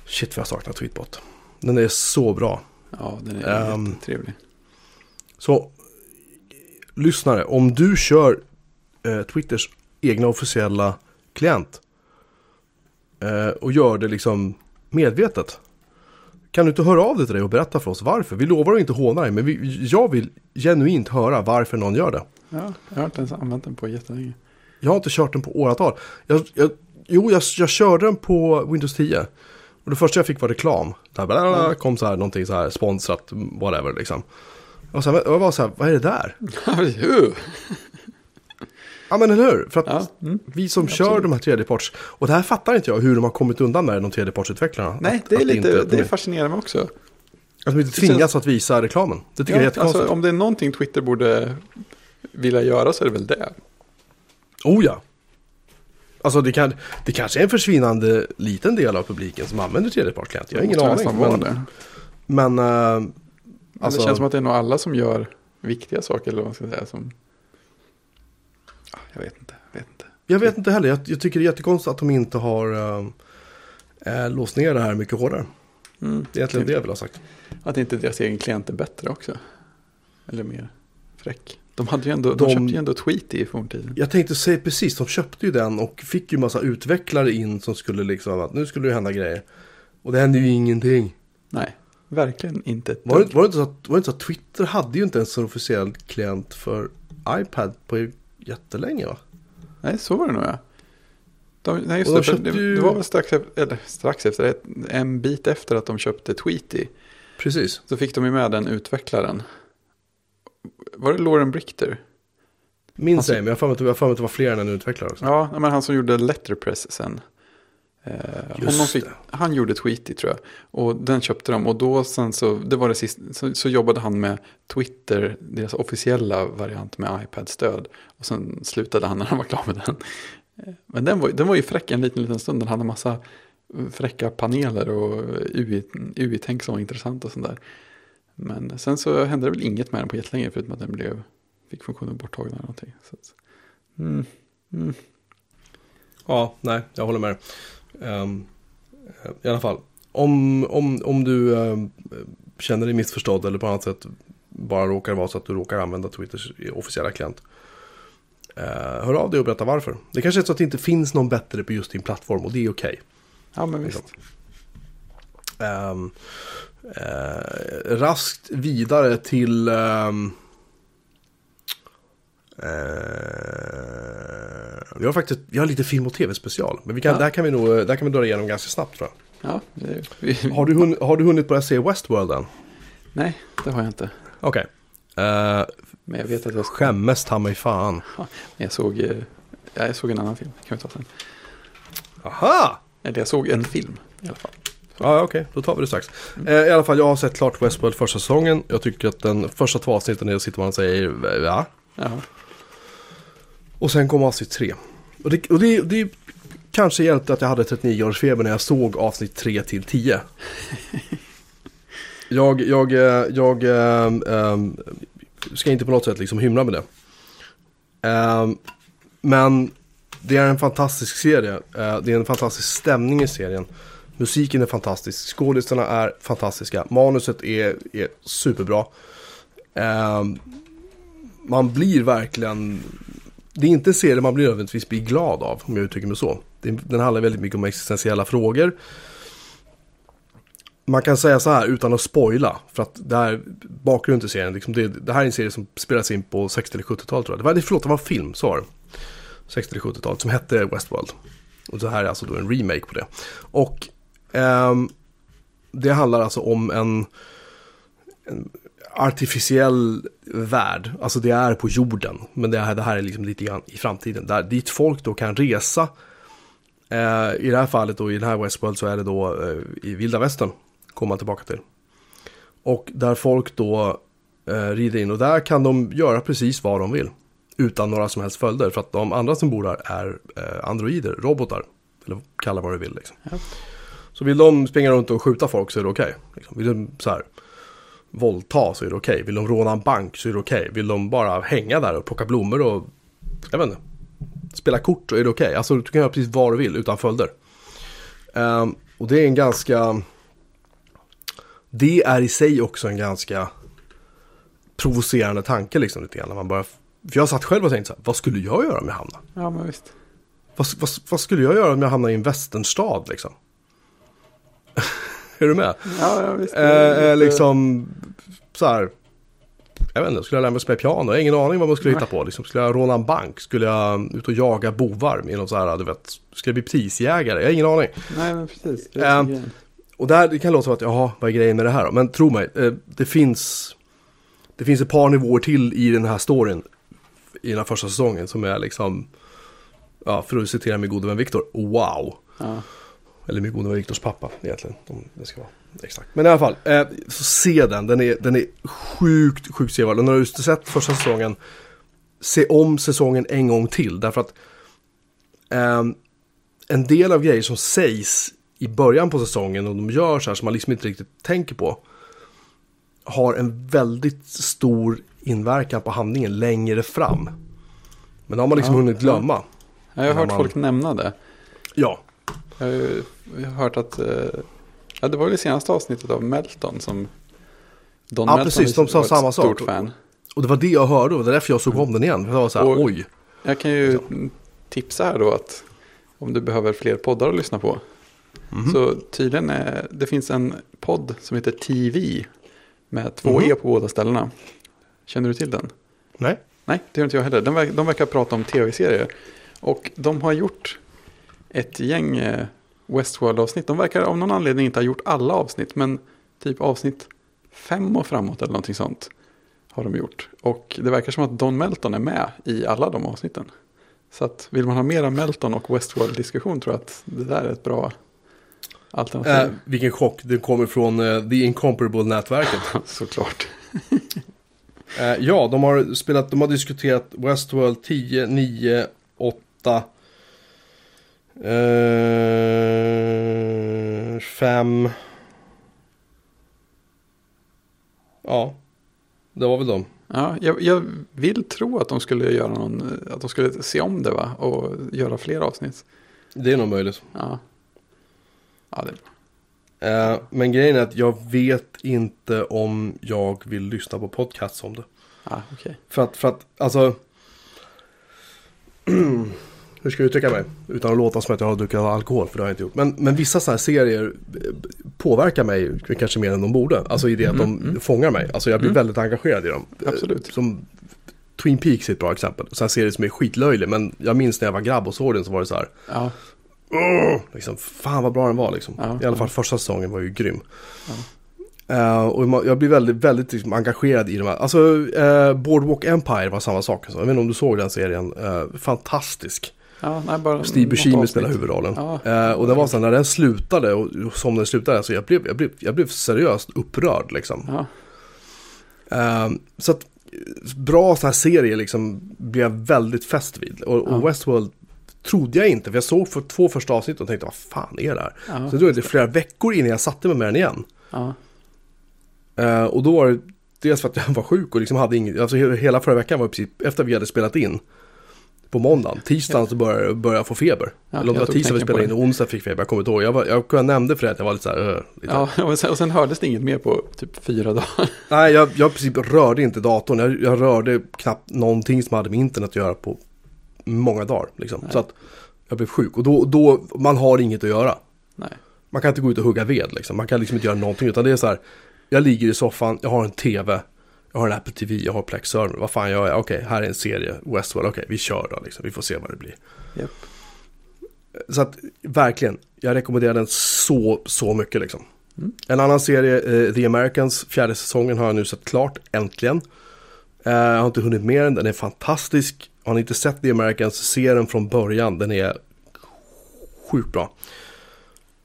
A: shit vad jag saknar Tweetbot. Den är så bra.
B: ja den är
A: Ehm,
B: jättetrevlig.
A: Så, lyssnare, om du kör eh, Twitters egna officiella klient eh, och gör det liksom medvetet. Kan du inte höra av dig till dig och berätta för oss varför? Vi lovar att inte håna dig, men vi, jag vill genuint höra varför någon gör det.
B: Ja, jag har inte använt den på jättelänge.
A: Jag har inte kört den på åratal. Jag, jag, jo, jag, jag körde den på Windows 10. Och det första jag fick var reklam. Där blablabla, kom så här någonting så här sponsrat, whatever liksom. Och sen, jag var så här, vad är det där? <laughs> Ja men eller hur? För att
B: ja, mm.
A: vi som
B: Absolut.
A: kör de här tredjeparts. Och det här fattar inte jag hur de har kommit undan med de tredjepartsutvecklarna.
B: Nej,
A: Att-
B: det är
A: att
B: lite,
A: inte,
B: det
A: de,
B: fascinerar mig också.
A: att de inte
B: det känns-
A: tvingas att visa reklamen. Det tycker jag är
B: Ja,
A: jättekonstigt.
B: alltså, om det är någonting Twitter borde vilja göra så är det väl det.
A: Oh ja. Alltså det, kan, det kanske är en försvinnande liten del av publiken som använder tredjepartsklient. Jag har ingen
B: Det
A: aning. Men,
B: det.
A: men
B: Men
A: alltså,
B: det känns som att det är nog alla som gör viktiga saker. Eller vad man ska säga. Som... Ja, jag vet inte. Jag vet inte.
A: jag vet inte heller. Jag, jag tycker det är jättekonstigt att de inte har äh, låst ner det här mycket hårdare.
B: Mm.
A: Det är egentligen det jag vill ha sagt.
B: Att inte deras egen klient är bättre också. Eller mer fräck. De, hade ju ändå, de,
A: De-
B: köpte ju ändå Tweety i forntiden.
A: Jag tänkte säga precis, de köpte ju den och fick ju massa utvecklare in som skulle liksom att nu skulle det hända grejer. Och det hände ju ingenting.
B: Nej, verkligen inte.
A: Var det, var, det inte så att, var det inte så att Twitter hade ju inte ens en officiell klient för iPad på jättelänge va?
B: Nej, så var det nog ja. De, nej, just
A: de
B: det, det,
A: ju-
B: det var väl strax efter, eller strax efter, en bit efter att de köpte Tweety.
A: Precis.
B: Så fick de ju med den utvecklaren. Var det Lauren Brichter?
A: Minns ej, men jag har för mig att det var fler än en utvecklare också.
B: Ja, men han som gjorde Letterpress sen. Eh, fick, han gjorde Tweety tror jag. Och den köpte de. Och då sen så, det var det sist, så, så jobbade han med Twitter, deras officiella variant med iPad-stöd. Och sen slutade han när han var klar med den. Eh, Men den var, den var ju fräck en liten, liten stund. Den hade massa eh, fräcka paneler och UI UI-tänk som var intressant och sånt där. Men sen så hände det väl inget med den på jättelänge förutom att den blev, fick funktionen borttagna eller någonting. Så mm, mm.
A: Ja, nej, jag håller med. Eh, I alla fall, om, om, om du ehm, känner dig missförstådd eller på annat sätt bara råkar vara så att du råkar använda Twitters officiella klient. eh, hör av dig och berätta varför. Det kanske är så att det inte finns någon bättre på just din plattform och det är okej.
B: Ja, men visst.
A: Ehm, eh, raskt vidare till... eh, vi har faktiskt vi har lite film och tv-special. Men vi kan,
B: Ja.
A: där, kan vi nog, där kan vi dra igenom ganska snabbt tror
B: Ja, det, vi,
A: jag. Har du, hunnit, har du hunnit börja se Westworld än?
B: Nej, det har jag inte.
A: Okej. Eh,
B: Men jag vet att jag,
A: skämmes ta mig fan.
B: jag såg, eh, ja, jag såg en annan film. kan vi ta sen.
A: Aha!
B: Eller jag såg en film i alla fall.
A: Ja, okej, då tar vi det strax. Eh, I alla fall, jag har sett klart Westworld första säsongen. Jag tycker att den första två avsnitten är sitter man och säger va?
B: Ja,
A: Och sen kom avsnitt tre. Och det, och det, det kanske hjälpte att jag hade 39-årsfeber när jag såg avsnitt 3 till 10. <laughs> Jag, jag, eh, jag ehm, ehm, ska inte på något sätt liksom hymla med det. Ehm, men det är en fantastisk serie. Eh, det är en fantastisk stämning i serien. Musiken är fantastisk. Skådisarna är fantastiska. Manuset är, är superbra. Ehm, man blir verkligen det är inte en serie man blir nödvändigtvis blir glad av, om jag uttrycker mig så. Den handlar väldigt mycket om existentiella frågor. Man kan säga så här utan att spoila, för att det här, bakgrunden till serien, liksom det, det här är en serie som spelas in på 60 eller 70-talet tror jag. Det var, förlåt, det var en film, så var det. 60 eller 70-talet, som hette Westworld. Och det här är alltså då en remake på det. Och ehm, det handlar alltså om en, en artificiell värld. Alltså det är på jorden. Men det här, det här är liksom lite grann i framtiden. Där, dit folk då kan resa. Eh, I det här fallet då i den här Westworld så är det då eh, i vilda västern. Kommer man tillbaka till. Och där folk då eh, rider in och där kan de göra precis vad de vill. Utan några som helst följder. För att de andra som bor där är eh, androider, robotar. Eller kalla vad du vill liksom.
B: Ja.
A: Så vill de springa runt och skjuta folk så är det okej. Liksom. Vill de så här våldta så är det okej. Vill de råna en bank så är det okej. Vill de bara hänga där och plocka blommor och jag vet inte, spela kort så är det okej. Alltså du kan göra precis vad du vill utan följder. Ehm, och det är en ganska, det är i sig också en ganska provocerande tanke liksom lite grann. När man bara, för jag satt själv och tänkte så här, vad skulle jag göra om jag hamnade?
B: ja men visst.
A: Vad, vad, vad skulle jag göra om jag hamnade i en västernstad liksom? <laughs> är du med?
B: Ja, ja visst.
A: Eh, eh, liksom så här. Jag vet inte, skulle jag lära mig spela piano? Jag har ingen aning vad man skulle hitta på. Liksom, skulle jag råna en bank? Skulle jag ut och jaga bovar med någon så här, du vet. Skulle jag bli prisjägare? Jag har ingen aning.
B: Nej, men precis. Det är grejen.
A: Och där, det kan låta som att, jaha, vad är grejen med det här då? Men tro mig, eh, det finns Det finns ett par nivåer till i den här storyn I den här första säsongen som är liksom Ja, för att citera min gode vän Viktor, wow!
B: Ja.
A: Eller min gode vän Viktors pappa egentligen, om det ska vara exakt. Men i alla fall, eh, så se den, den är, den är sjukt, sjukt sevärd. Och när du har sett första säsongen, se om säsongen en gång till. Därför att ehm, en del av grejer som sägs i början på säsongen och de gör så här som man liksom inte riktigt tänker på. Har en väldigt stor inverkan på handlingen längre fram. Men har man liksom
B: Ja,
A: hunnit
B: ja.
A: glömma.
B: Jag har hört
A: man-
B: folk nämna det.
A: Ja,
B: Jag har ju jag har hört att, eh, ja, det var väl det senaste avsnittet av Melton som Don
A: Ja,
B: Melton
A: precis, de sa samma sak.
B: stort fan.
A: och det var det jag hörde och det är därför jag såg om den igen. Jag var så här,
B: Och-
A: oj.
B: Jag kan ju tipsa här då att om du behöver fler poddar att lyssna på.
A: Mhm.
B: Så tydligen är, det finns en podd som heter TV med två
A: Mhm.
B: E på båda ställena. Känner du till den?
A: Nej.
B: Nej, det gör inte jag heller. De, verkar, de verkar prata om tv-serier. Och de har gjort ett gäng eh, Westworld-avsnitt. De verkar av någon anledning inte ha gjort alla avsnitt, men typ avsnitt fem och framåt eller någonting sånt. Har de gjort. Och det verkar som att Don Melton är med i alla de avsnitten. Så att vill man ha mera Melton och Westworld-diskussion tror jag att det där är ett bra alternativ.
A: Eh, vilken chock, det kommer från eh, The Incomparable-nätverket. <laughs>
B: Såklart.
A: Eh, ja, de har spelat, de har diskuterat Westworld 10, 9, 8, eh, 5. Ja, det var väl de.
B: Ja, jag, jag vill tro att de skulle göra någon, att de skulle se om det va? Och göra fler avsnitt.
A: Det är nog möjligt.
B: Ja. Ja, det är bra.
A: Eh, men grejen är att jag vet inte om jag vill lyssna på podcasts om det.
B: Ja, okej.
A: För att, för att, alltså. <clears throat> hur ska jag uttrycka mig? Utan att låta som att jag har druckit alkohol, för det har jag inte gjort. Men, men vissa sådana här serier eh, påverkar mig kanske mer än de borde. Alltså i det att de fångar mig. Alltså jag blir väldigt engagerad i dem. Eh,
B: Absolut.
A: Som Twin Peaks är ett bra exempel. Så här serier som är skitlöjlig. Men jag minns när jag var grabb och såg den så var det så här.
B: Ja,
A: "Åh!" liksom, fan vad bra den var liksom.
B: Ja,
A: I alla fall första säsongen var ju grym. Eh, och ma- jag blir väldigt, väldigt liksom, engagerad i de här. Alltså, uh, Boardwalk Empire var samma sak. Så jag vet inte om du såg den serien. Eh, fantastisk.
B: Ja nej, bara
A: Steve Buscemi spelar huvudrollen.
B: Ja.
A: Eh, och den var så när den slutade och och som den slutade, så jag blev, jag blev, jag blev seriöst upprörd liksom.
B: Ja,
A: Eh, så att bra så här serier liksom blev jag väldigt fäst vid. Och, och. Westworld trodde jag inte, för jag såg för två första avsnitt och tänkte vad fan är det här?
B: Ja,
A: så det flera veckor innan jag satte mig med den igen. Eh, och då var det dels för att jag var sjuk och liksom hade inget, alltså he- hela förra veckan var i princip efter vi hade spelat in. På måndagen, tisdagen så började, började jag få feber.
B: Ja,
A: Eller om det var tisdag vi spelade in och onsdag fick feber, jag kommer inte ihåg. Jag, var, jag, jag nämnde för det att jag var lite så här, uh, lite.
B: ja <laughs> och, sen, och sen hördes det inget mer på typ fyra dagar. <laughs>
A: Nej, jag, jag princip rörde inte datorn. Jag, jag rörde knappt någonting som hade med internet att göra på många dagar. Liksom. Så att jag blev sjuk. Och då, då, man har inget att göra.
B: Nej,
A: Man kan inte gå ut och hugga ved liksom. Man kan liksom inte göra någonting. Utan det är så här, jag ligger i soffan, jag har en tv, jag har en Apple TV, jag har Plex server. Vad fan gör jag? Okej, här är en serie, Westworld, okej, vi kör då liksom. Vi får se vad det blir.
B: japp.
A: Så att verkligen, jag rekommenderar den så, så mycket liksom.
B: Mm.
A: En annan serie, eh, The Americans, fjärde säsongen har jag nu sett klart, äntligen. Eh, jag har inte hunnit med den, den är fantastisk. Har ni inte sett The Americans, se den från början, den är sjukt bra.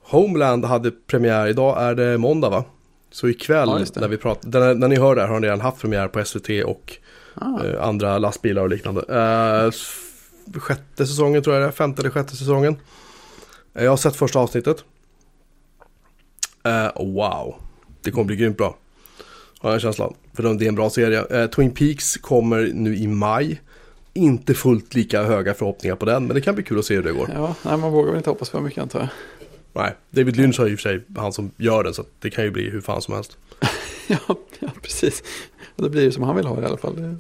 A: Homeland hade premiär, idag är det måndag va? Så ikväll
B: Ja,
A: när vi pratar, när, när ni hör det här har ni redan haft premiär på SVT och
B: Ah,
A: eh, andra lastbilar och liknande. Eh, sjätte säsongen tror jag det är, femte eller sjätte säsongen. Eh, jag har sett första avsnittet. Eh, wow, det kommer bli grymt bra. Har jag en känsla. För det är en bra serie. Eh, Twin Peaks kommer nu i maj. Inte fullt lika höga förhoppningar på den, men det kan bli kul att se hur det går.
B: ja, nej, man vågar väl inte hoppas för mycket antar jag.
A: Nej, David Lynch har ju i och för sig han som gör den, så det kan ju bli hur fan som helst. <laughs>
B: ja, ja, precis. Det blir ju som han vill ha det i alla fall. Det-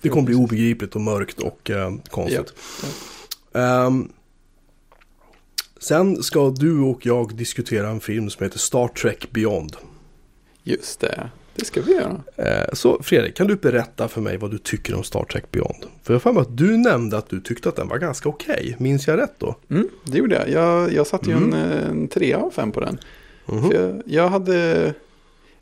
A: Det kommer bli obegripligt och mörkt och eh, konstigt. Ehm, sen ska du och jag diskutera en film som heter Star Trek Beyond.
B: Just det, det ska vi göra.
A: Eh, så Fredrik, kan du berätta för mig vad du tycker om Star Trek Beyond? För jag har att du nämnde att du tyckte att den var ganska okej. Minns jag rätt då?
B: Mm, det gjorde jag. Jag, jag satte ju
A: Mm.
B: en, en trea av fem på den. För jag, jag hade...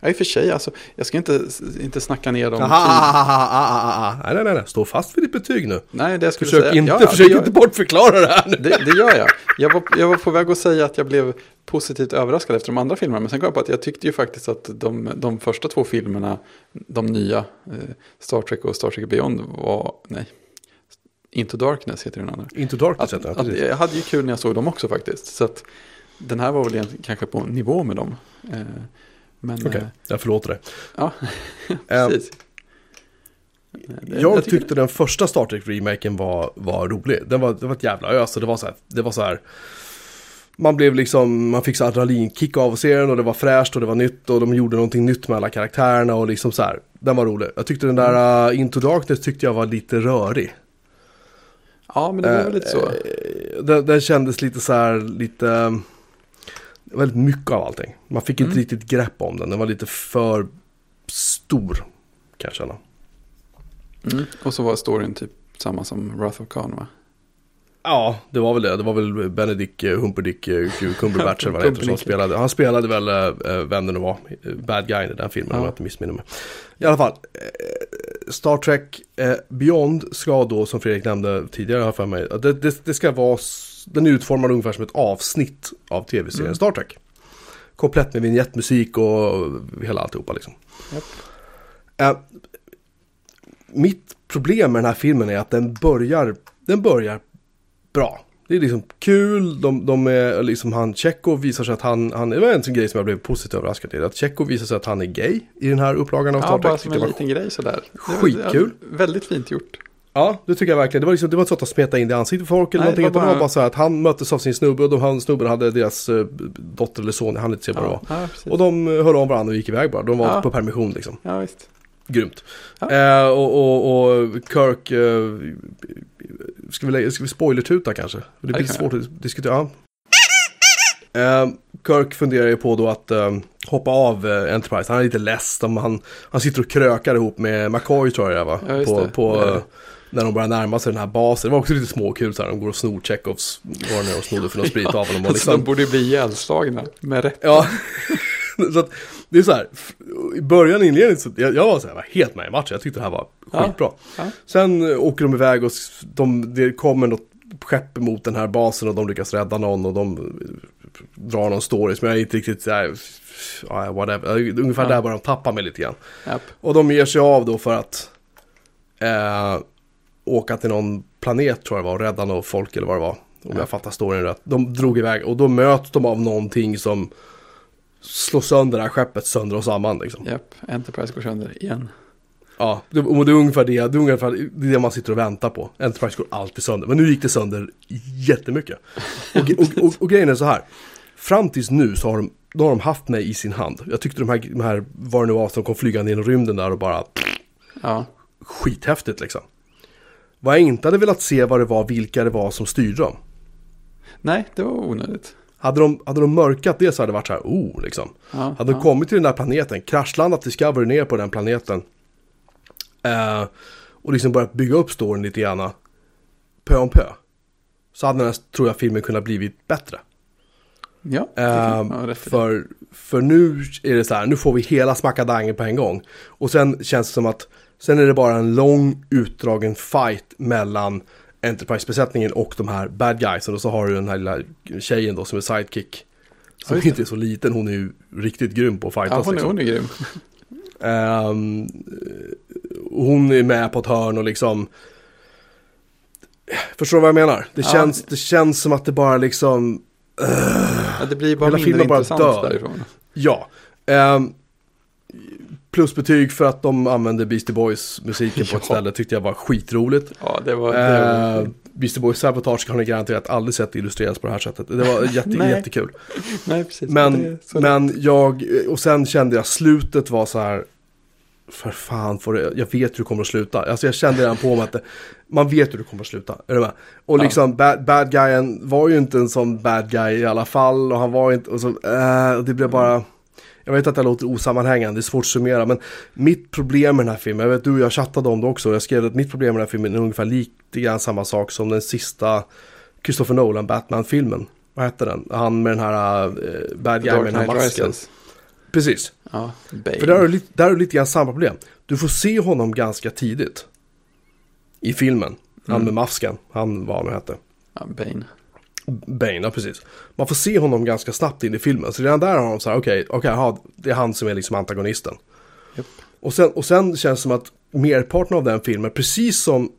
B: Ja, i och för sig, alltså, jag ska inte, inte snacka ner dem.
A: Aha, aha, aha. Nej, nej, nej, nej, stå fast vid ditt betyg nu.
B: Nej, det jag skulle
A: Försök
B: säga.
A: inte,
B: ja, ja,
A: försök
B: gör-
A: inte bortförklara det här nu.
B: Det, det gör jag. Jag var, jag var på väg att säga att jag blev positivt överraskad efter de andra filmerna. Men sen kom jag på att jag tyckte ju faktiskt att de, de första två filmerna, de nya, eh, Star Trek och Star Trek Beyond var, nej, Into Darkness heter den andra.
A: Into Darkness heter den, precis.
B: jag hade ju kul när jag såg dem också faktiskt. Så att den här var väl kanske på nivå med dem. Eh,
A: Okej,
B: eh,
A: jag förlåter dig.
B: ja, <laughs>
A: Ehm,
B: precis. Eh, det-
A: Jag
B: tycker
A: tyckte den första Star Trek-remaken var, var rolig. Den var, det var ett jävla ös och det var så här, det var så här man blev liksom, man fick så adrenalinkick av serien och det var fräscht och det var nytt och de gjorde någonting nytt med alla karaktärerna och liksom så här. Den var rolig. Jag tyckte den där uh, Into Darkness tyckte jag var lite rörig.
B: Ja, men det var väl lite så.
A: Eh, Den, den kändes lite så här, lite, eh, väldigt mycket av allting. Man fick inte
B: Mm.
A: riktigt grepp om den, den var lite för stor kan jag känna.
B: Mm. Och så var storyn typ samma som Wrath of Khan va?
A: Ja, det var väl det. Det var väl Benedict eh, Humperdick eh, <laughs> Cumberbatch eller vad han heter som spelade. Han spelade väl, äh, vem det nu var, bad guy i den filmen ja. om jag inte missminner mig. I alla fall, äh, Star Trek äh, Beyond ska då, som Fredrik nämnde tidigare för mig, det, det, det, ska vara, den är utformad ungefär som ett avsnitt av tv-serien mm. Star Trek. Komplett med vignettmusik och hela alltihopa liksom. Yep. mitt problem med den här filmen är att den börjar, den börjar bra. Det är liksom kul, de, de är liksom han, Tjechov visar sig att han, han, det var en sån grej som jag blev positivt överraskad till. Att Tjechov visar sig att han är gay i den här upplagan av Star Trek.
B: Ja, bara som en liten grej sådär.
A: Skitkul.
B: Väldigt fint gjort.
A: Ja, det tycker jag verkligen. Det var, liksom, det var inte så att de smetade in det i ansiktet på folk eller Nej, någonting. Det var, bara... det var bara så här att han möttes av sin snubbe och de, han, snubben hade deras uh, dotter eller son, han inte se vad det var. Ja, och de hörde om varandra och gick iväg bara. De var ja. på permission liksom.
B: Ja, visst.
A: Grymt. Ja. Eh, och, och, och, Kirk, eh, ska, vi, ska vi spoilertuta kanske? Det blir lite svårt att diskutera. Eh, Kirk funderar ju på då att eh, hoppa av eh, Enterprise. Han är lite less. Han, han sitter och krökar ihop med McCoy tror jag var. Ja, på, på ja. När de börjar närma sig den här basen. Det var också lite småkul så här. De går och snor Chekhovs Warner och snodde för någon sprit av honom. Och <laughs>
B: liksom... de borde bli ihjälslagna. Med rätt.
A: Ja. <laughs> så att, det är så här, i början inledningen så, jag, jag var så här, var helt med i matchen, jag tyckte det här var skitbra. Ja. Sen åker de iväg och de, det kommer något skepp mot den här basen och de lyckas rädda någon och de drar någon story som jag inte riktigt, ja, whatever, ungefär ja. där börjar de tappa mig lite grann. Yep. Och de ger sig av då för att eh, åka till någon planet tror jag det var och rädda någon folk eller vad det var. Om yep. jag fattar storyn rätt. De drog iväg och då möts de av någonting som slå sönder det här skeppet sönder och samman. Liksom.
B: Japp, Enterprise går sönder igen.
A: Ja, det, och det är ungefär det, det är ungefär det man sitter och väntar på. Enterprise går alltid sönder. Men nu gick det sönder jättemycket. Och, och, och, och grejen är så här. Fram tills nu så har de, då har de haft mig i sin hand. Jag tyckte de här, de här var det nu var som kom flygande genom rymden där och bara... Ja. Skithäftigt liksom. Vad jag inte hade velat se vad det var, vilka det var som styrde dem.
B: Nej, det var onödigt.
A: Hade de, hade de mörkat det så hade det varit så här, oh, liksom. Ja, hade de kommit till den där planeten, kraschlandat Discovery ner på den planeten. Eh, och liksom börjat bygga upp storyn lite grann. Pö om pö. Så hade den här, tror jag, filmen kunnat blivit bättre.
B: Ja,
A: eh, för, för nu är det så här, nu får vi hela smackadangen på en gång. Och sen känns det som att, sen är det bara en lång utdragen fight mellan Enterprise-besättningen och de här bad guysen. Och så har du den här lilla tjejen då som är sidekick. Som inte är så liten, hon är ju riktigt grym på att fightas.
B: Ja, hon är, liksom. hon är grym.
A: um, hon är med på ett hörn och liksom... Förstår du vad jag menar? Det, ja. känns, det känns som att det bara liksom... Uh,
B: ja, det blir bara mindre intressant dör. därifrån.
A: Ja. Um, Plusbetyg för att de använde Beastie Boys musiken ja. på ett <laughs> ställe tyckte jag var skitroligt.
B: Ja, det var... Det var...
A: Uh, Beastie Boys Sabotage har ni garanterat aldrig sett illustreras på det här sättet. Det var jätte, <laughs> Nej. jättekul. <laughs>
B: Nej, precis.
A: Men, men jag, och sen kände jag slutet var så här, för fan, det, jag vet hur det kommer att sluta. Alltså jag kände redan på mig att det, man vet hur det kommer att sluta. Är du med? Och liksom ja. bad, bad guyen var ju inte en sån bad guy i alla fall. Och han var inte, och så, äh, det blev bara... Jag vet att det låter osammanhängande, det är svårt att summera. Men mitt problem med den här filmen, jag vet du och jag chattade om det också. Jag skrev att mitt problem med den här filmen är ungefär lite grann samma sak som den sista Christopher Nolan Batman-filmen. Vad hette den? Han med den här uh, bad guy med den här masken. Precis.
B: Ja,
A: För där är, det, där är det lite grann samma problem. Du får se honom ganska tidigt. I filmen. Han mm. med masken. Han vad han hette.
B: Ja, Bane.
A: Bane, ja precis. Man får se honom ganska snabbt in i filmen. Så redan där har de så här, okej, okay, okay, det är han som är liksom antagonisten. Yep. Och, sen, och sen känns det som att merparten av den filmen, precis som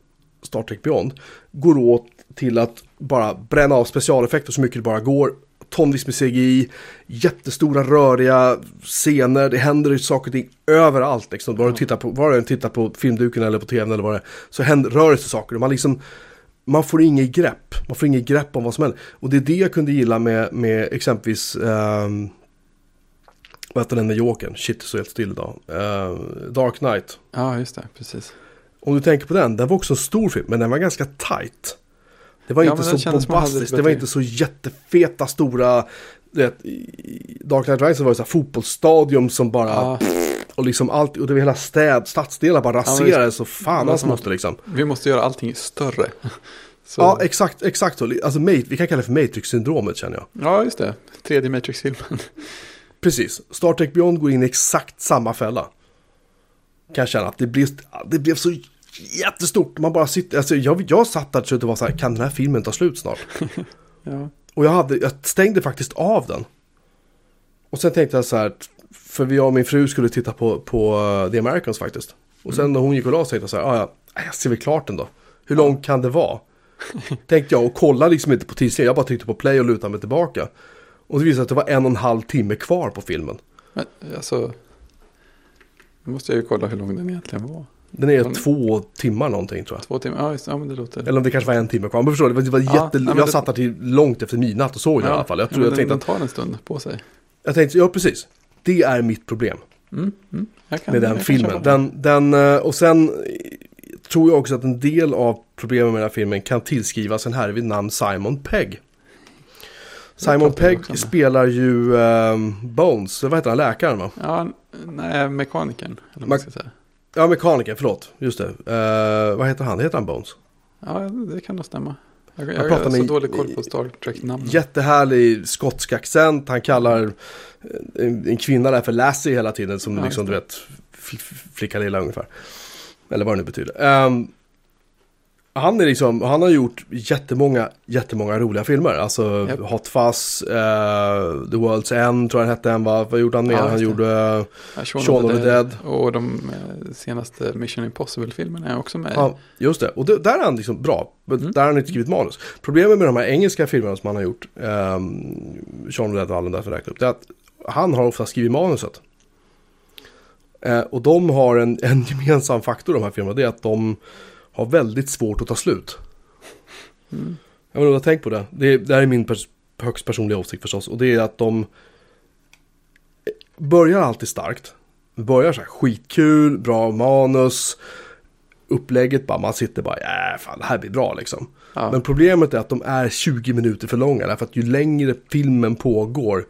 A: Star Trek Beyond, går åt till att bara bränna av specialeffekter så mycket det bara går. Tonvis med CGI, jättestora röriga scener, det händer saker och ting överallt. Liksom. Bara, du tittar på, bara du tittar på filmduken eller på tvn eller vad det är, så händer, rör det sig saker. Man liksom man får inget grepp. Man får inget grepp om vad som händer. Och det är det jag kunde gilla med, med exempelvis um, vad heter den med Jokern? Shit, så helt still idag. Uh, Dark Knight.
B: Ja, just det, precis.
A: Om du tänker på den, den var också en stor film, men den var ganska tight. Det var ja, inte så bombastiskt, det var inte så jättefeta stora, vet, Dark Knight Rises var ju så här fotbollsstadium som bara, ja. Och liksom allt, och det var hela städ, stadsdelar bara raserades ja, och fan hans måste liksom.
B: Vi måste göra allting större. <laughs> Så,
A: Ja, exakt, exakt så. Alltså, vi kan kalla det för Matrix-syndromet känner jag.
B: ja, just det. Tredje Matrix-filmen. <laughs>
A: Precis. Star Trek Beyond går in i exakt samma fälla. Kan jag känna att det blev, det blev så jättestort. Man bara sitter, alltså jag, jag satt där och var så här, kan den här filmen ta slut snart? <laughs>
B: Ja.
A: Och jag, hade, jag stängde faktiskt av den. Och sen tänkte jag så här, för vi och min fru skulle titta på, på uh, The Americans faktiskt. Och sen när hon gick och la sig tänkte jag så här, "Ah, ja, jag ser väl klart den då. Hur lång kan det vara? <laughs> tänkte jag och kollade liksom inte på tidslinjen, jag bara tryckte på play och lutade mig tillbaka. Och det visade sig att det var en och en halv timme kvar på filmen.
B: Men alltså, nu måste jag ju kolla hur lång den egentligen var.
A: Den är
B: Mm.
A: två timmar någonting tror jag.
B: Två timmar, ja, just, ja men det låter...
A: Eller om det kanske var en timme kvar. Men förstår du, det var,
B: Ja,
A: jätte...
B: nej, men
A: jag
B: det-
A: satt där till långt efter midnatt och såg den i alla fall. Jag, tror,
B: ja,
A: jag,
B: men
A: tänkte
B: den,
A: att,
B: den tar en stund på sig.
A: jag tänkte, ja precis. Det är mitt problem.
B: Mm, mm,
A: med den filmen. Den, den, eh, och sen eh, tror jag också att en del av problemen med den här filmen kan tillskrivas en herre vid namn Simon Pegg. Simon Pegg spelar ju ehm, Bones, vad heter han, läkaren va?
B: Ja, nej, mekanikern. Eller vad
A: Ma-. Ja, mekaniker, förlåt, just det. Eh, vad heter han, heter han Bones?
B: Ja, det kan nog stämma. Jag, jag,
A: Jag
B: har så dålig koll på Star Trek-namn.
A: Jättehärlig skotsk accent, han kallar eh, en, en kvinna där för Lassie hela tiden som
B: Ja,
A: liksom du vet, fl- flicka lilla ungefär. Eller vad det nu betyder. Ehm, han är liksom, han har gjort jättemånga, jättemånga roliga filmer. Alltså
B: Japp.
A: Hot Fuzz, eh, The World's End tror jag den hette han va? Vad gjorde han mer?
B: Ja,
A: han gjorde, eh,
B: Ja,
A: Shaun of the Dead.
B: Och de eh, senaste Mission Impossible-filmerna är också med.
A: ja, just det. Och det, där är han liksom bra.
B: Mm.
A: Där har han inte skrivit manus. Problemet med de här engelska filmerna som han har gjort, um, Shaun of the Dead och alla de där räknade upp, det är att han har ofta skrivit manuset. Eh, och de har en, <laughs> en gemensam faktor de här filmerna, det är att de har väldigt svårt att ta slut.
B: Mm.
A: Jag har tänkt på det. Det, det här är min pers högst personliga åsikt förstås. Och det är att de börjar alltid starkt. Börjar så här skitkul, bra manus. Upplägget bara, man sitter bara, ja fan det här blir bra liksom.
B: Ja.
A: Men problemet är att de är 20 minuter för långa. Därför att ju längre filmen pågår,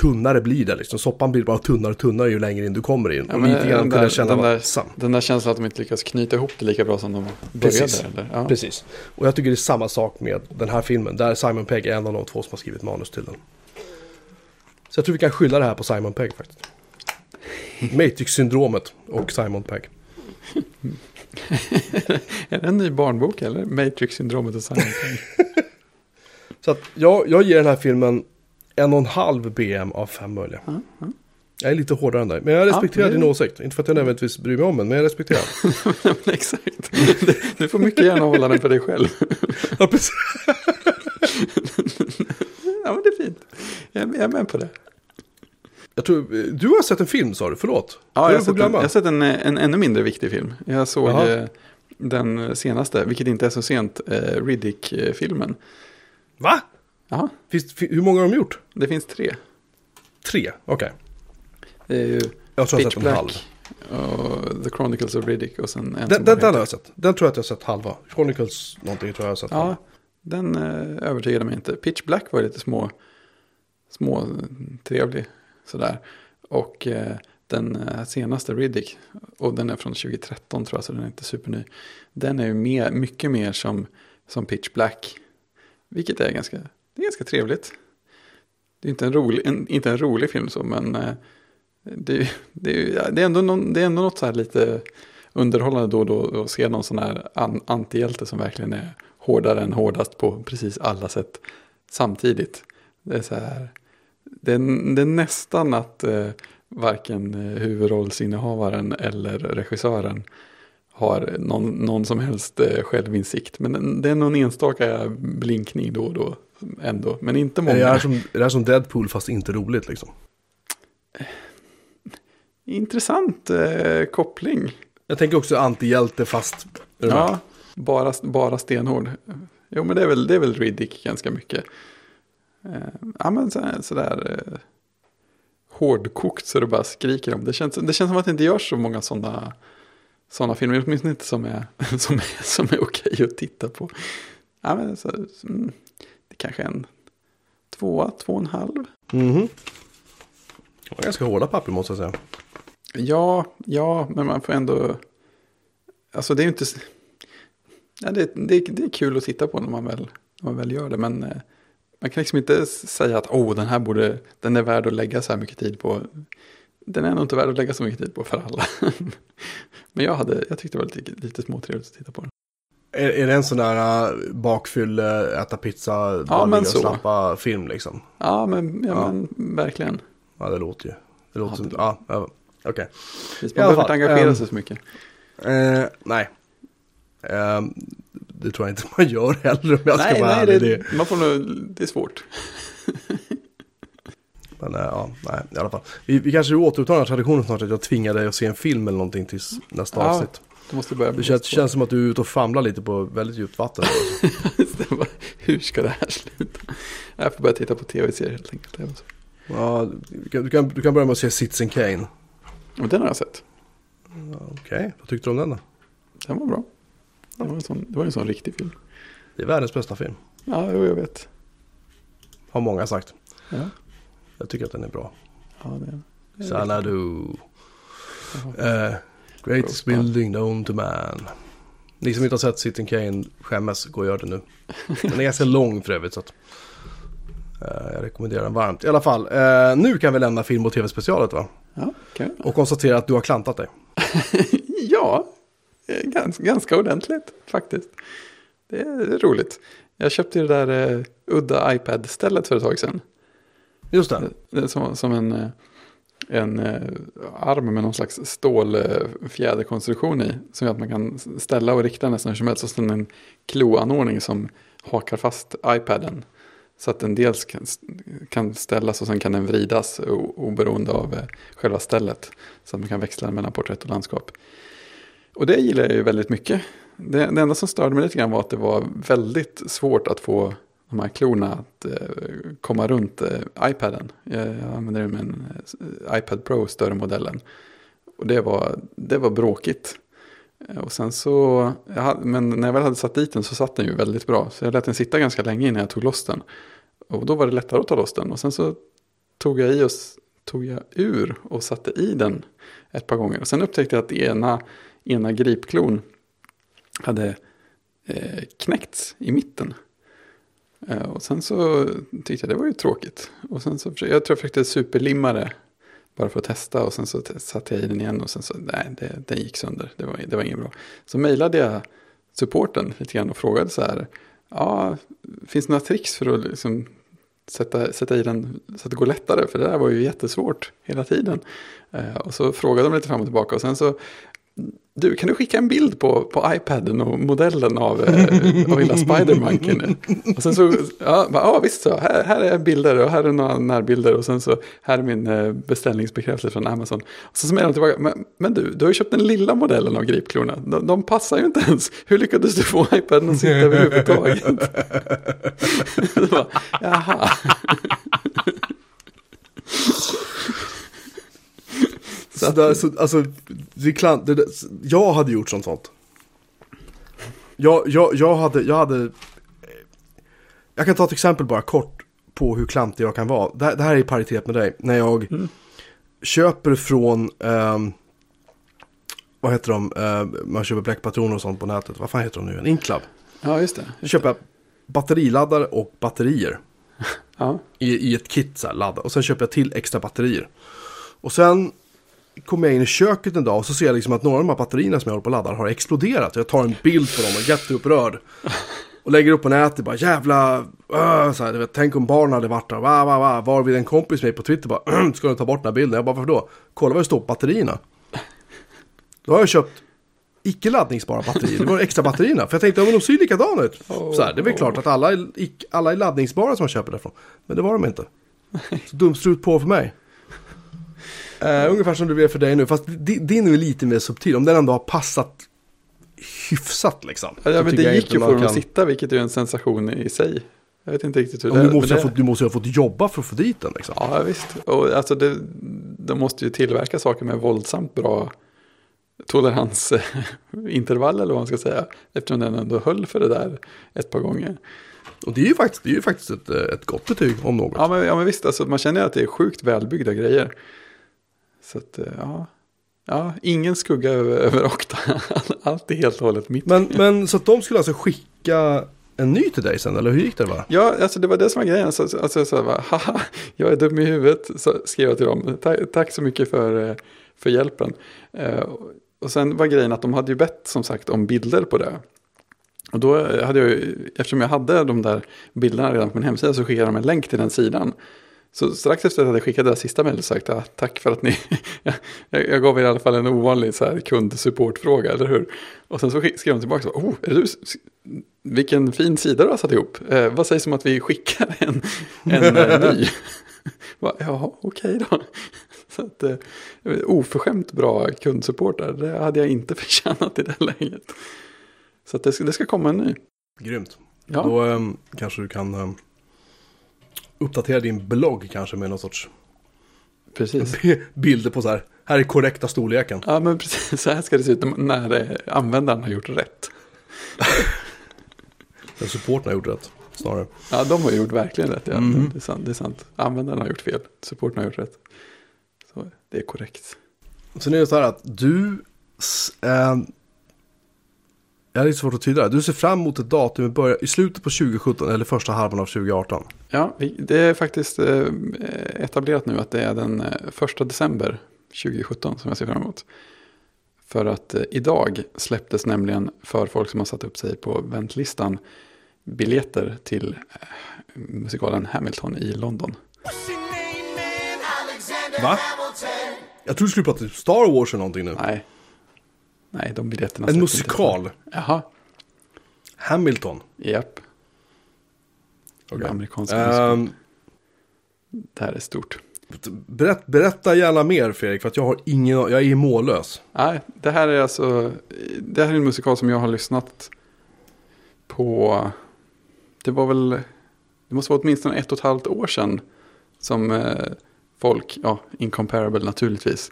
A: tunnare blir det liksom. Soppan blir bara tunnare och tunnare ju längre in du kommer in.
B: Ja,
A: och lite grann kunde jag känna
B: den där-
A: sam.
B: Den där känslan att de inte lyckas knyta ihop det lika bra som de började.
A: Precis.
B: Ja.
A: Precis. Och jag tycker det är samma sak med den här filmen. Där Simon Pegg är en av de två som har skrivit manus till den. Så jag tror vi kan skylla det här på Simon Pegg faktiskt. Matrix-syndromet och Simon Pegg. <laughs>
B: Är det en ny barnbok eller? Matrix-syndromet och Simon Pegg. <laughs>
A: Så att jag, jag ger den här filmen en och en halv BM av fem möjliga.
B: Ja.
A: Jag är lite hårdare än dig. Men jag respekterar
B: Ja, det-
A: din åsikt. Inte för att jag nödvändigtvis bryr mig om den, men jag respekterar. <laughs>
B: Ja, Exakt. Du får mycket gärna hålla den för dig själv. <laughs>
A: ja, precis.
B: Ja, men det är fint. Jag är, jag är med på det.
A: Jag tror, du har sett en film sa du, förlåt.
B: Ja, jag har
A: får
B: sett, en, jag har sett en, en ännu mindre viktig film. Jag såg
A: Jaha.
B: eh, den senaste, vilket inte är så sent, eh, Riddick-filmen.
A: Va?
B: Ja,
A: Finns, fi- hur många har de gjort?
B: det finns tre.
A: Tre, okej.
B: Ju
A: Jag tror jag har
B: Pitch
A: sett en halv.
B: The Chronicles of Riddick och sen en
A: Den, den, den har jag sett. Den tror jag att jag har sett halva. Chronicles någonting tror jag har sett halva.
B: Ja, den eh, övertygade mig inte. Pitch Black var lite små, små trevlig sådär. Och eh, den eh, senaste Riddick, och den är från 2013 tror jag, så den är inte superny. Den är ju mer, mycket mer som, som Pitch Black. Vilket är ganska, det är ganska trevligt. Det är inte en rolig, en, inte en rolig film så, men eh, det, är- det, det, är ändå någon, det är ändå något så här lite underhållande då och då att se någon sån här an, antihjälte som verkligen är hårdare än hårdast på precis alla sätt samtidigt. Det är så här, det är, det är nästan att eh, varken huvudrollsinnehavaren eller regissören har någon, någon som helst eh, självinsikt. Men det är någon enstaka blinkning då och då ändå, men inte
A: Är det,
B: många.
A: här som, är det som Deadpool fast inte roligt liksom?
B: Intressant eh, koppling.
A: Jag tänker också antihjälte fast...
B: Ja, bara, bara stenhård. Jo, men det är väl, det är väl Riddick ganska mycket. Eh, ja, men så- sådär eh, hårdkokt så det bara skriker om. Det känns, det känns som att det inte görs så många sådana såna filmer, åtminstone inte som är, <laughs> som är, som är okej att titta på. Ja, men så, mm, kanske en tvåa, två och en halv.
A: Mhm. Det var ganska hårda papper måste jag säga.
B: Ja, ja, men man får ändå... Alltså det är ju inte... Ja, det, det, det är kul att titta på när man väl, när man väl gör det. Men eh, man kan liksom inte säga att oh, den här borde, den är värd att lägga så här mycket tid på. Den är nog inte värd att lägga så mycket tid på för alla. <laughs> men jag, hade, jag tyckte det var lite, lite småtrevligt att titta på den.
A: Är, är det en sån där uh, bakfyll, uh, äta pizza,
B: Ja, men
A: och
B: så.
A: slappa film liksom?
B: Ja, men, ja,
A: Ja.
B: men verkligen.
A: Ja, det låter ju. Det låter
B: Ja,
A: som,
B: det-
A: ja, ja okej. Alla
B: Man behöver inte engagera
A: ehm,
B: sig så mycket.
A: Eh, nej. Ehm, det tror jag inte man gör heller om jag ska
B: Nej,
A: vara
B: nej
A: ärlig.
B: det,
A: Det,
B: man får nog, det är svårt. <laughs>
A: men eh, ja, nej, i alla fall. Vi, vi kanske återupptar den här traditionen snart att jag tvingar dig att se en film eller någonting tills nästa
B: Ja,
A: avsnitt.
B: Du måste börja
A: Det känns, känns som att du är ute och famlar lite på väldigt djupt vatten. <laughs>
B: Hur ska det här sluta? Jag får börja titta på tv-serier helt enkelt.
A: Ja, du, kan, du, kan, börja med att se Citizen Kane.
B: Och den har jag sett.
A: Ja, Okej, vad tyckte du om den då?
B: Den var bra. Det var en sån, det var en sån riktig film.
A: Det är världens bästa film.
B: Ja, jo, jag vet.
A: Har många sagt.
B: Ja,
A: Jag tycker att den är bra.
B: ja det, är
A: Xanadu.
B: riktigt.
A: Uh, greatest building known to man. Ni som inte har sett Citizen Kane, skämmes, gå och gör det nu. <laughs> Den är ganska lång för övrigt så att, eh, jag rekommenderar den varmt. I alla fall, eh, nu kan vi lämna film och tv-specialet va?
B: Ja, okej.
A: Och konstatera att du har klantat dig. <laughs>
B: ja eh, ganska, ganska ordentligt faktiskt. Det är, roligt. Jag köpte ju det där uh, udda iPad-stället för ett tag sedan.
A: Just det.
B: Som, som en, en eh, arm med någon slags stålfjäderkonstruktion i. Som gör att man kan ställa och rikta nästan hur som helst. Och sen en kloanordning som hakar fast iPaden. Så att den dels kan, kan ställas och sen kan den vridas o- oberoende av eh, själva stället. Så att man kan växla mellan porträtt och landskap. Och det gillar jag ju väldigt mycket. Det, det enda som störde mig lite grann var att det var väldigt svårt att få de här klorna att eh, komma runt eh, iPaden. Jag, använde använder den med en eh, iPad Pro, större modellen. Och det var, det var bråkigt. Och sen så, hade, men när jag väl hade satt dit den så satt den ju väldigt bra. Så jag lät den sitta ganska länge innan jag tog loss den. Och då var det lättare att ta loss den. Och sen så tog jag i och tog jag ur och satte i den ett par gånger. Och sen upptäckte jag att ena, ena gripklon hade eh, knäckts i mitten. Eh, och sen så tyckte jag det var ju tråkigt. Och sen så försökte, jag tror jag försökte superlimma det. Bara för att testa och sen så satte jag i den igen och sen så, nej, det, den gick sönder. Det var, det var inget bra. Så mejlade jag supporten lite grann och frågade så här. Ja, finns det några tricks för att liksom sätta, sätta i den så att det går lättare? För det där var ju jättesvårt hela tiden. Eh, och så frågade de lite fram och tillbaka och sen så du, kan du skicka en bild på, på iPaden och modellen av, eh, av lilla Spidermanken? Och sen så, ja, bara, ja visst så, här, här är bilder och här är några närbilder och sen så, här är min eh, beställningsbekräftelse från Amazon. Och så mejlar de tillbaka, men, men du, du har ju köpt den lilla modellen av gripklorna, de, de passar ju inte ens. Hur lyckades du få iPaden att sitta överhuvudtaget? <laughs> <laughs> Bara, Jaha.
A: Så där, så, alltså, det klant, det, jag hade gjort sånt sånt. Jag, jag, jag, hade, jag hade... Jag kan ta ett exempel bara kort på hur klantig jag kan vara. Det, här- det här är i paritet med dig. När jag köper från... ehm, vad heter de? Ehm, man köper bläckpatroner och sånt på nätet. Vad fan heter de nu? En Inclub.
B: Ja, just det. Just
A: köper jag batteriladdare och batterier. <laughs>
B: Ja.
A: i, i ett kit så här, ladda. Och sen köper jag till extra batterier. Och sen kommer jag in i köket en dag och så ser jag liksom att några av de här batterierna som jag håller på och laddar har exploderat. Jag tar en bild på dem och är jätteupprörd. Och lägger upp på nätet bara jävla, uh, så här, vet, tänk om barnen hade varit där, va, va, va. Varvid en kompis med på Twitter bara, <clears throat> ska du ta bort den här bilden? Jag bara, varför då? Kolla vad det står på batterierna. Då har jag köpt icke laddningsbara batterier, det var extra batterierna. För jag tänkte, ja men de ser ju likadana ut. Så här, det är väl klart att alla är, alla är laddningsbara som man köper därifrån. Men det var de inte. Så dumstrut på för mig. Uh, ungefär som det blev för dig nu, fast di- din är lite mer subtil. Om den ändå har passat hyfsat liksom.
B: Ja, men det gick ju för dem att
A: kan-
B: sitta, vilket är en sensation i sig. Jag vet inte riktigt hur
A: Ja,
B: det är.
A: du, måste
B: det-
A: fått, du måste ju ha fått jobba för att få dit den liksom.
B: Ja, visst. Och alltså det, de måste ju tillverka saker med våldsamt bra toleransintervall <laughs> eller vad man ska säga. Eftersom den ändå höll för det där ett par gånger.
A: Och det är ju faktiskt, det är ju faktiskt ett, ett gott betyg om något.
B: Ja, men, ja, men visst, alltså, man känner ju att det är sjukt välbyggda grejer. Så att, eh, ja. Ja, ingen skugga över, över Okta. <laughs> Allt är helt och hållet mitt.
A: Men, men så att de skulle alltså skicka en ny till dig sen, eller hur gick det va?
B: Ja, alltså det var det som var grejen. Alltså, alltså jag sa bara, haha, jag är dum i huvudet, så skrev jag till dem. Tack, tack så mycket för, eh, för hjälpen. Eh, och sen var grejen att de hade ju bett som sagt om bilder på det. Och då hade jag ju, eftersom jag hade de där bilderna redan på min hemsida så skickade de en länk till den sidan. Så strax efter att jag skickat det där sista mejlet sagt ja, tack för att ni, <laughs> jag, jag gav er i alla fall en ovanlig så här kundsupportfråga, eller hur? Och sen så skrev de tillbaka, oh, är det du? Vilken fin sida du har satt ihop. Eh, vad sägs om att vi skickar en, en eh, ny? <laughs> ja, okej okay då. <laughs> Så att, eh, oförskämt bra kundsupport där, det hade jag inte förtjänat i det läget. Så att det, ska, det ska komma en ny.
A: Grymt. Ja. Då eh, kanske du kan eh, uppdatera din blogg kanske med någon sorts
B: precis. <laughs>
A: bilder på så här. Här är korrekta storleken.
B: Ja, men precis. Så här ska det se ut när eh, användaren har gjort rätt. <laughs>
A: När supporten har gjort rätt, snarare.
B: Ja, de har gjort verkligen rätt. Ja. Mm. Det, är sant, det är sant. Användaren har gjort fel, supporten har gjort rätt. Så det är korrekt.
A: Sen är det så här att du... Äh, jag har lite svårt att tyda det. Du ser fram emot ett datum i, början, i slutet på 2017 eller första halvan av 2018.
B: Ja, det är faktiskt eh, etablerat nu att det är den eh, första december 2017 som jag ser fram emot. För att eh, idag släpptes nämligen för folk som har satt upp sig på väntlistan biljetter till musikalen Hamilton i London.
A: Va? Jag tror du skulle prata Star Wars eller någonting nu.
B: Nej, Nej, de biljetterna.
A: En musikal?
B: Jaha.
A: Hamilton?
B: Japp. Okay. Amerikanska um, Det här är stort.
A: Berätt, berätta gärna mer Fredrik, för att jag har ingen, jag är mållös.
B: Nej, det här är alltså, det här är en musikal som jag har lyssnat på, det var väl, det måste vara åtminstone ett och ett halvt år sedan som eh, folk, ja, incomparable naturligtvis,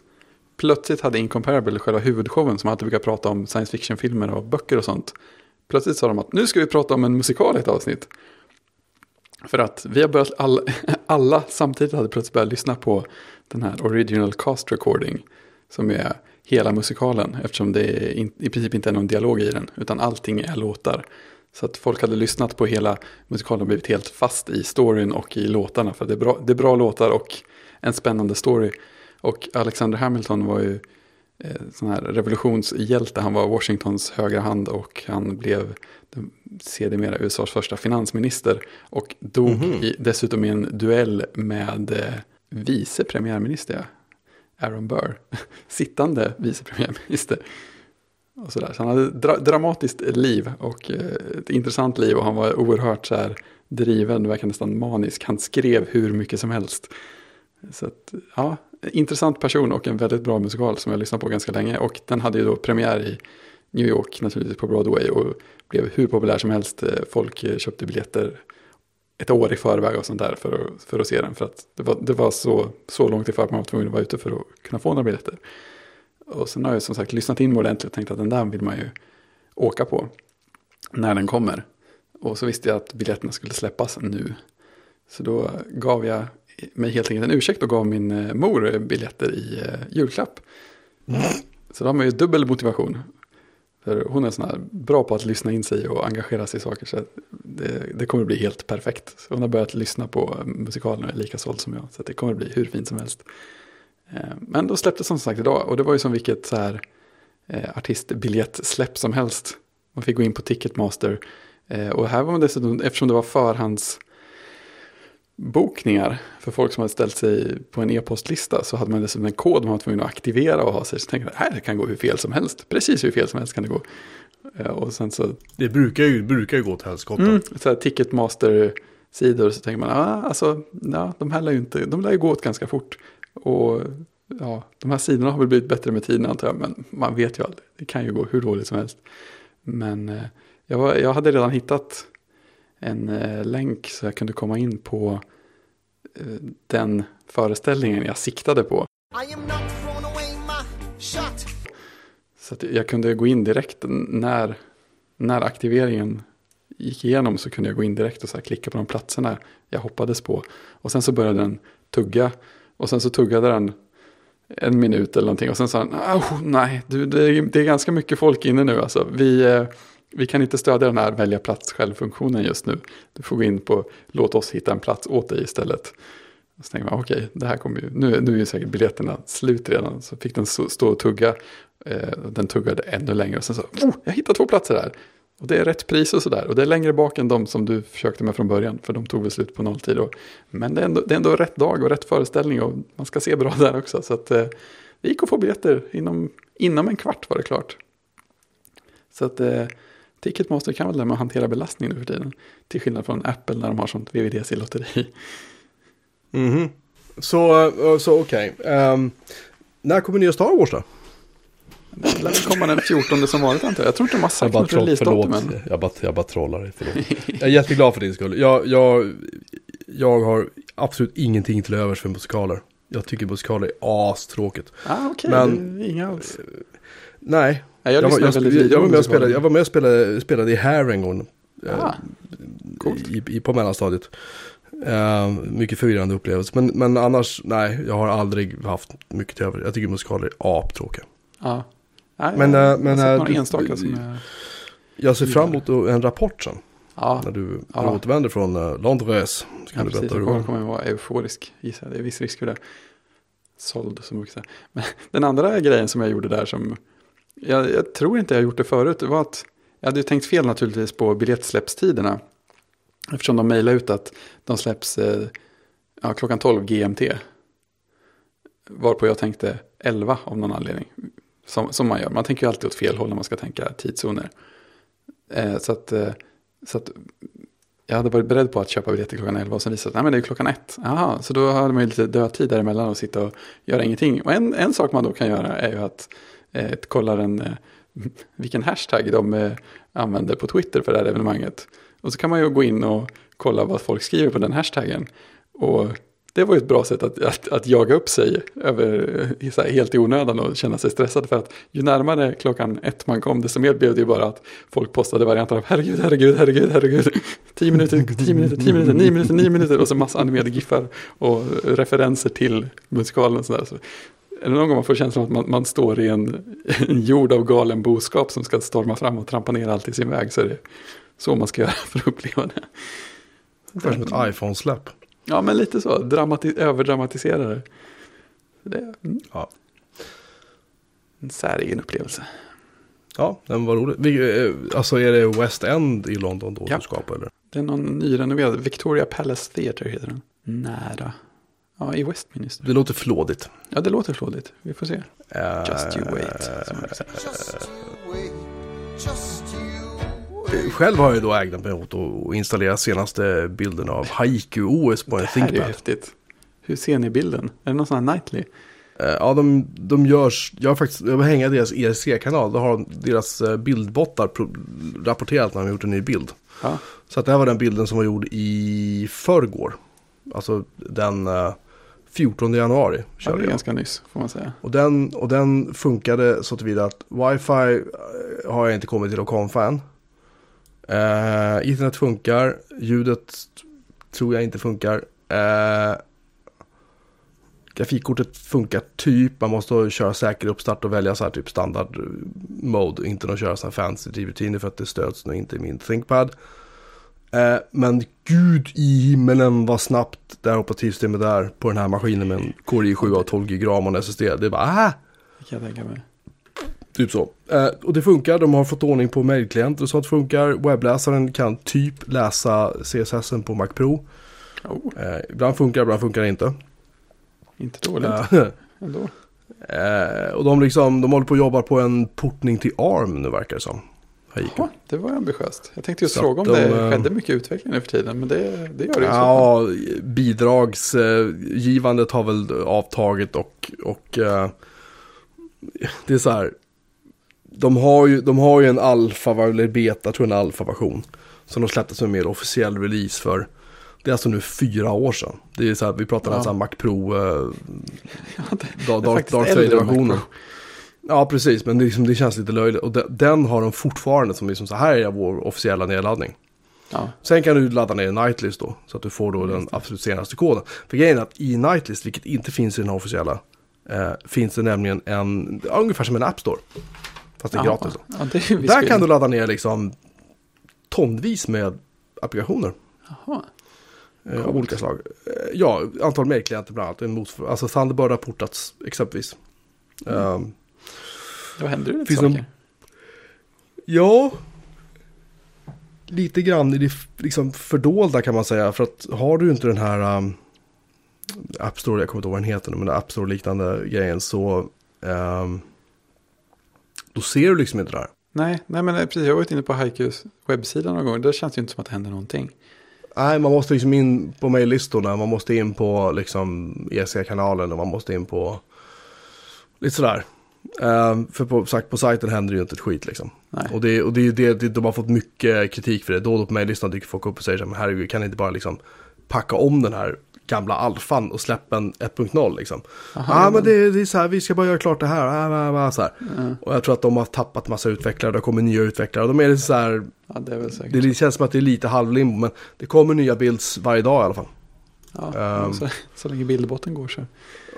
B: plötsligt hade Incomparable själva huvudshowen som alltid brukar prata om science fiction-filmer och böcker och sånt. Plötsligt sa de att nu ska vi prata om en musikal i ett avsnitt. För att vi har börjat, alla, <laughs> alla samtidigt hade plötsligt börjat lyssna på den här original cast recording. Som är hela musikalen eftersom det in, i princip inte är någon dialog i den. Utan allting är låtar. Så att folk hade lyssnat på hela musikalen och blivit helt fast i storyn och i låtarna. För det är bra, det är bra låtar och en spännande story. Och Alexander Hamilton var ju eh, sån här revolutionshjälte. Han var Washingtons högra hand och han blev sedermera USAs första finansminister. Och dog mm -hmm. i, dessutom i en duell med eh, vice premiärminister, Aaron Burr. <laughs> Sittande vice premiärminister. Och så, där. så han hade dra dramatiskt liv och eh, ett intressant liv och han var oerhört så här driven, verkar nästan manisk. Han skrev hur mycket som helst. Så att, ja, intressant person och en väldigt bra musikal som jag lyssnat på ganska länge. Och den hade ju då premiär i New York naturligtvis på Broadway och blev hur populär som helst. Eh, folk eh, köpte biljetter ett år i förväg och sånt där för att, för att se den. För att det var, det var så, så långt ifrån att man var tvungen att vara ute för att kunna få några biljetter. Och sen har jag som sagt lyssnat in ordentligt och tänkt att den där vill man ju åka på när den kommer. Och så visste jag att biljetterna skulle släppas nu. Så då gav jag mig helt enkelt en ursäkt och gav min eh, mor biljetter i eh, julklapp. Mm. Så då har man ju dubbel motivation. För hon är sån här bra på att lyssna in sig och engagera sig i saker. Så det, det kommer bli helt perfekt. Så hon har börjat lyssna på musikalen och är lika såld som jag. Så det kommer bli hur fint som helst. Eh, men då släpptes som sagt idag. Och det var ju som vilket så här artistbiljettsläpp som helst. Man fick gå in på Ticketmaster. Och här var man dessutom, eftersom det var förhands bokningar för folk som hade ställt sig på en e-postlista så hade man dessutom en kod man var tvungen att aktivera och ha sig. Så tänkte jag, här kan gå hur fel som helst. Precis hur fel som helst kan det gå. Eh, och sen så...
A: Det brukar ju, brukar ju gå till helskotta. Mm,
B: så här Ticketmaster-sidor så tänker man, ah, alltså, ja, de här lär ju inte, de lär ju gå åt ganska fort. Och ja, de här sidorna har väl blivit bättre med tiden antar jag, men man vet ju aldrig. Det kan ju gå hur dåligt som helst. Men eh, jag, var, jag hade redan hittat en eh, länk så jag kunde komma in på eh, den föreställningen jag siktade på. Så jag kunde gå in direkt när, när aktiveringen gick igenom så kunde jag gå in direkt och så klicka på de platserna jag hoppades på. Och sen så började den tugga och sen så tuggade den en minut eller någonting. Och sen sa han, oh, nej, du, det, är, det är ganska mycket folk inne nu. Alltså. Vi, eh, vi kan inte stödja den här välja plats själv-funktionen just nu. Du får gå in på låt oss hitta en plats åt dig istället. Så tänker man, okej, det här kommer ju, nu, nu är ju säkert biljetterna slut redan. Så fick den stå och tugga. Eh, den tuggade ännu längre och sen så, oh, jag hittade två platser här. Och det är rätt pris och sådär. Och det är längre bak än de som du försökte med från början. För de tog väl slut på nolltid. Och, men det är, ändå, det är ändå rätt dag och rätt föreställning. Och man ska se bra <laughs> där också. Så att, eh, det gick att få biljetter. Inom, inom en kvart var det klart. Så att eh, Ticketmaster kan väl det med att hantera belastning nu för tiden. Till skillnad från Apple när de har sånt VVDC-lotteri.
A: Mhm. Så, eh, så okej. Ehm, när kommer nya Star Wars då?
B: Det lär komma den 14 som vanligt antar jag. Jag tror inte de har sagt något
A: troll, förlåt.
B: releasedatum än.
A: Jag, bara, jag bara trollar dig, förlåt. Jag är jätteglad för din skull. Jag, jag, jag har absolut ingenting till övers för musikaler. Jag tycker musikaler är astråkigt.
B: Ah,
A: Men-
B: är inga alls.
A: Nej,
B: Nej, jag,
A: jag, var, jag, jag, med och spelade, jag var med och spelade, spelade i Hair en gång. eh,
B: Ah, coolt.
A: i, i, på mellanstadiet. Eh, mycket förvirrande upplevelse. Men, men annars, nej, jag har aldrig haft mycket till över. Jag tycker musikaler är aptråkiga.
B: Ja. Nej,
A: Men,
B: jag,
A: äh, men,
B: jag har sett enstaka som är...
A: Jag ser fram emot en rapport sen.
B: Ja,
A: När du
B: Ja.
A: återvänder från uh, Londres. Så
B: ja
A: kan du
B: precis. Jag kommer, kommer vara euforisk, gissar. Det är viss risk för det. Såld som vuxen. Men den andra grejen som jag gjorde där som... Jag, jag tror inte jag har gjort det förut. Det var att jag hade ju tänkt fel naturligtvis på biljettsläppstiderna. Eftersom de mejlade ut att de släpps eh, ja, klockan 12 GMT. Varpå jag tänkte 11 av någon anledning. Som, som man gör. Man tänker ju alltid åt fel håll när man ska tänka tidszoner. Eh, så, att, eh, så att jag hade varit beredd på att köpa biljetter klockan 11 och sen visade det sig att nej, det är klockan 1. Så då hade man ju lite dödtid däremellan och sitta och göra ingenting. Och en, en sak man då kan göra är ju att eh, kolla den, eh, <laughs> vilken hashtag de eh, använder på Twitter för det här evenemanget. Och så kan man ju gå in och kolla vad folk skriver på den hashtaggen. Och det var ju ett bra sätt att, att, att jaga upp sig över, eh, så här, helt i onödan och känna sig stressad. För att ju närmare klockan ett man kom, desto mer blev det ju bara att folk postade varianter av herregud, herregud, herregud, herregud. <laughs> Tio minuter, tio minuter, tio minuter, nio minuter, nio minuter och så massa animerade giffar och referenser till musikalen och sådär. Så är det någon gång man får känslan att man, man står i en, <laughs> en jord av galen boskap som ska storma fram och trampa ner allt i sin väg så är det så man ska <laughs> göra för att uppleva det.
A: Ungefär som ett iPhone-släpp.
B: Ja, men lite så. Dramati- överdramatisera det. mm,
A: Ja.
B: en säregen upplevelse.
A: Ja, den var rolig. Eh, alltså är det West End i London då
B: Ja.
A: du ska på eller?
B: Det är någon nyrenoverad. Victoria Palace Theatre heter den. Nära. Ja, i Westminster.
A: Det låter flådigt.
B: Ja, det låter flådigt. Vi får se.
A: Eh,
B: Just you wait. Som man säger.
C: Just you wait, just you wait.
A: Själv har jag då ägnat mig åt att installera senaste bilden av Haiku-OS på en
B: Det här är
A: ThinkPad.
B: häftigt. Hur ser ni bilden? Är det någon sån här nightly?
A: Eh, Ja, de, de görs, jag har faktiskt, jag vill hänga deras ERC-kanal, då har deras eh, bildbottar rapporterat när de har gjort en ny bild.
B: Ja,
A: Så att det här var den bilden som var gjord i förrgår. Alltså den eh, 14 januari
B: ja
A: körde
B: det är
A: jag.
B: ganska nyss får man säga.
A: Och den, och den funkade så tillvida att wifi eh, har jag inte kommit till konfa än. Eh, internet funkar, ljudet tror jag inte funkar. Eh, grafikkortet funkar typ, man måste köra säker uppstart och välja så här typ standard mode. Inte någon köra så här fancy rutiner för att det stöds nog inte i min ThinkPad. Eh, men gud i himmelen vad snabbt det här operativsystemet är på den här maskinen med en Core i7 av 12 GB och en SSD. Det är bara ah!
B: Det kan jag tänka mig.
A: Typ så. Eh, och det funkar, de har fått ordning på mailklienter så att det funkar. Webbläsaren kan typ läsa CSS på Mac Pro.
B: Oh,
A: Eh, ibland funkar, ibland funkar det inte.
B: inte dåligt <laughs> ändå.
A: eh, och de, liksom, de håller på att jobba på en portning till ARM nu verkar det som.
B: Jaha, det var ambitiöst. Jag tänkte just
A: Så
B: fråga om
A: de,
B: det
A: eh,
B: skedde mycket utveckling nu för tiden. Men det, det gör det ju. så.
A: Ja, bidragsgivandet har väl avtagit och, och eh, det är så här. De har ju, de har ju en alfa, eller beta, tror jag en alfa-version. Som de släppte som en mer officiell release för. Det är alltså nu fyra år sedan. Det är så här, vi pratar
B: Ja.
A: om så här Mac Pro, eh,
B: Ja,
A: Dark, Dark,
B: faktiskt
A: Ja, precis, men det, liksom, det känns lite löjligt. Och de, den har de fortfarande som liksom så här är vår officiella nedladdning.
B: Ja,
A: Sen kan du ladda ner Nightlist då, så att du får då den absolut senaste koden. För grejen är att i Nightlist, vilket inte finns i den här officiella, eh, finns det nämligen en, ungefär som en App Store. Fast det är
B: Jaha.
A: gratis. Då.
B: Ja, är,
A: Där kan du ladda ner liksom tonvis med applikationer.
B: Jaha.
A: Eh, av olika slag. Eh, ja, antal mailklienter bland annat. Alltså Thunderbird har portats exempelvis. Ehm,
B: Då händer det lite
A: Finns
B: saker.
A: någon- Ja, lite grann i det liksom fördolda kan man säga. För att har du inte den här um, App Store, jag kommer inte ihåg vad den heter men App Store-liknande grejen så ehm, då ser du liksom inte det här.
B: Nej, nej, men precis. Jag har varit inne på Haikus webbsida någon gång. Där känns det ju inte som att det händer någonting.
A: Nej, man måste liksom in på mejllistorna, man måste in på liksom EC-kanalen och man måste in på lite sådär. Ehm, för på, sagt, på sajten händer det ju inte ett skit liksom.
B: Nej.
A: Och, det, och det är det, det, de har fått mycket kritik för det. Då och då på mejllistan dyker folk upp och säger så här, men herregud, kan ni inte bara liksom packa om den här gamla alfan och släppa en 1.0 liksom. Ja, ah, men det, det är så här, vi ska bara göra klart det här. Ah, ah, så här.
B: Ja.
A: Och jag tror att de har tappat massa utvecklare, det kommer nya utvecklare. De är lite så här,
B: Ja, det
A: det känns som att det är lite halvlimbo, men det kommer nya builds varje dag i alla fall.
B: Ja,
A: Ehm.
B: så, så länge bildbotten går så.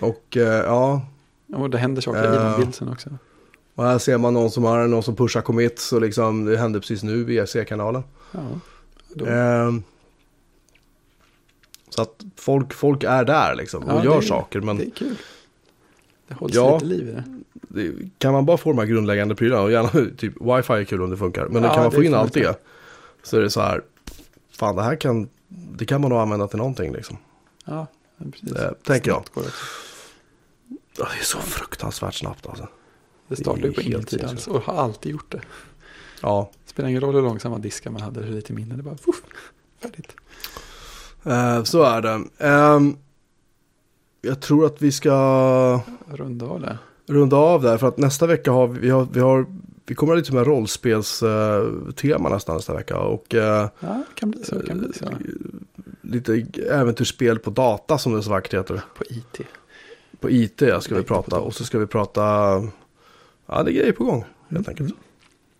A: Och eh, ja,
B: Och det händer saker i
A: Eh.
B: den bildsen också.
A: och här ser man någon som har någon som pushar commits och liksom det hände precis nu via C-kanalen.
B: Ja. Då,
A: Ehm, så att folk, folk är där liksom och
B: Ja,
A: gör
B: är-
A: saker. Men
B: det är kul. Det hålls
A: Ja.
B: lite liv i det.
A: det, kan man bara få de här grundläggande prylarna och gärna <laughs> typ wifi är kul om det funkar. Men
B: Ja,
A: kan man få in allt det så är det så här. Fan det här kan, det kan man nog använda till någonting liksom.
B: Ja, precis.
A: Det tänker jag.
B: Det
A: Det är så fruktansvärt snabbt alltså.
B: Det startar ju på
A: helt
B: ingen tid alls
A: sinnessjukt.
B: och har alltid gjort det.
A: Ja,
B: Spelar ingen roll hur långsamma diskar man hade, hur lite minne, det bara fuff, färdigt.
A: eh, så är det. Ehm, jag tror att vi ska
B: Runda av det.
A: runda av där för att nästa vecka har vi, vi, har, vi, har, vi kommer ha lite mer rollspelstema nästan nästa vecka. Och eh,
B: Ja, det kan bli så. Det kan bli så.
A: lite äventyrsspel på data som det så vackert heter.
B: På IT.
A: På IT ska vi prata och så ska vi prata, ja det är grejer på gång helt enkelt.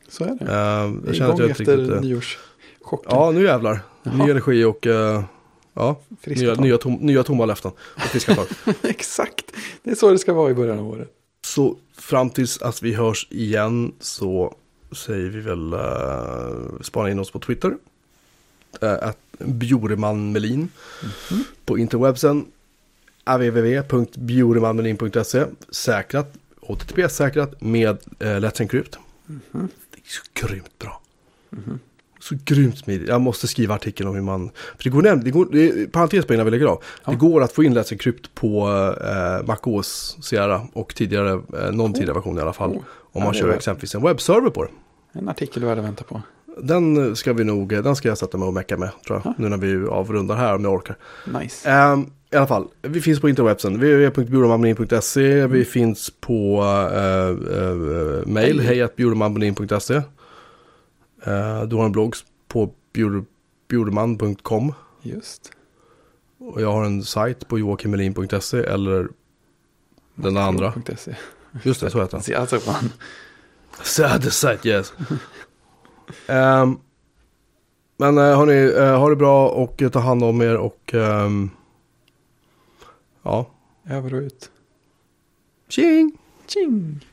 B: Så är det.
A: Eh, jag känner att jag
B: efter
A: riktigt...
B: nyårschocken.
A: Ja, nu jävlar.
B: Jaha.
A: Ny energi och eh, ja,
B: Friska
A: nya, nya, tom, nya tomma löften. Och friska tag. <laughs>
B: Exakt. Det är så det ska vara i början av året.
A: Så fram tills att vi hörs igen så säger vi väl uh, spana in oss på Twitter. Uh, Bjoreman Melin. På interwebsen www.bjoremanmelin.se Säkrat, HTTPS-säkrat med uh, Let's Encrypt. Det är så grymt bra. Så grymt smidigt. Jag måste skriva artikeln om hur man... För det går nämligen, det går, det parentes på innan vi lägger av.
B: Ja.
A: Det går att få in Let's Encrypt på eh, MacOS Sierra och tidigare, eh, någon tidigare version i alla fall.
B: Oh.
A: Om
B: Ja,
A: man
B: det
A: kör exempelvis en webbserver på det.
B: En artikel värd att vänta på.
A: Den ska vi nog, den ska jag sätta mig och mecka med tror jag.
B: Ja.
A: Nu när vi avrundar här om jag orkar.
B: Nice.
A: Ehm, I alla fall, vi finns på interwebsen. www.bjurmanmelin.se Vi finns på uh, uh, mail,
B: Hej.
A: hejatbjurmanmelin.se uh, Du har en blogg på bjur- bjurman.com
B: Just.
A: och jag har en sajt på joakimmelin.se eller den andra. Just det, så heter den.
B: Alltså, man.
A: Sad sajt, yes. Ehm, men hörni, ha det bra och eh, ta hand om er och ehm, ja,
B: Över och ut.
A: tjing!
B: Tjing!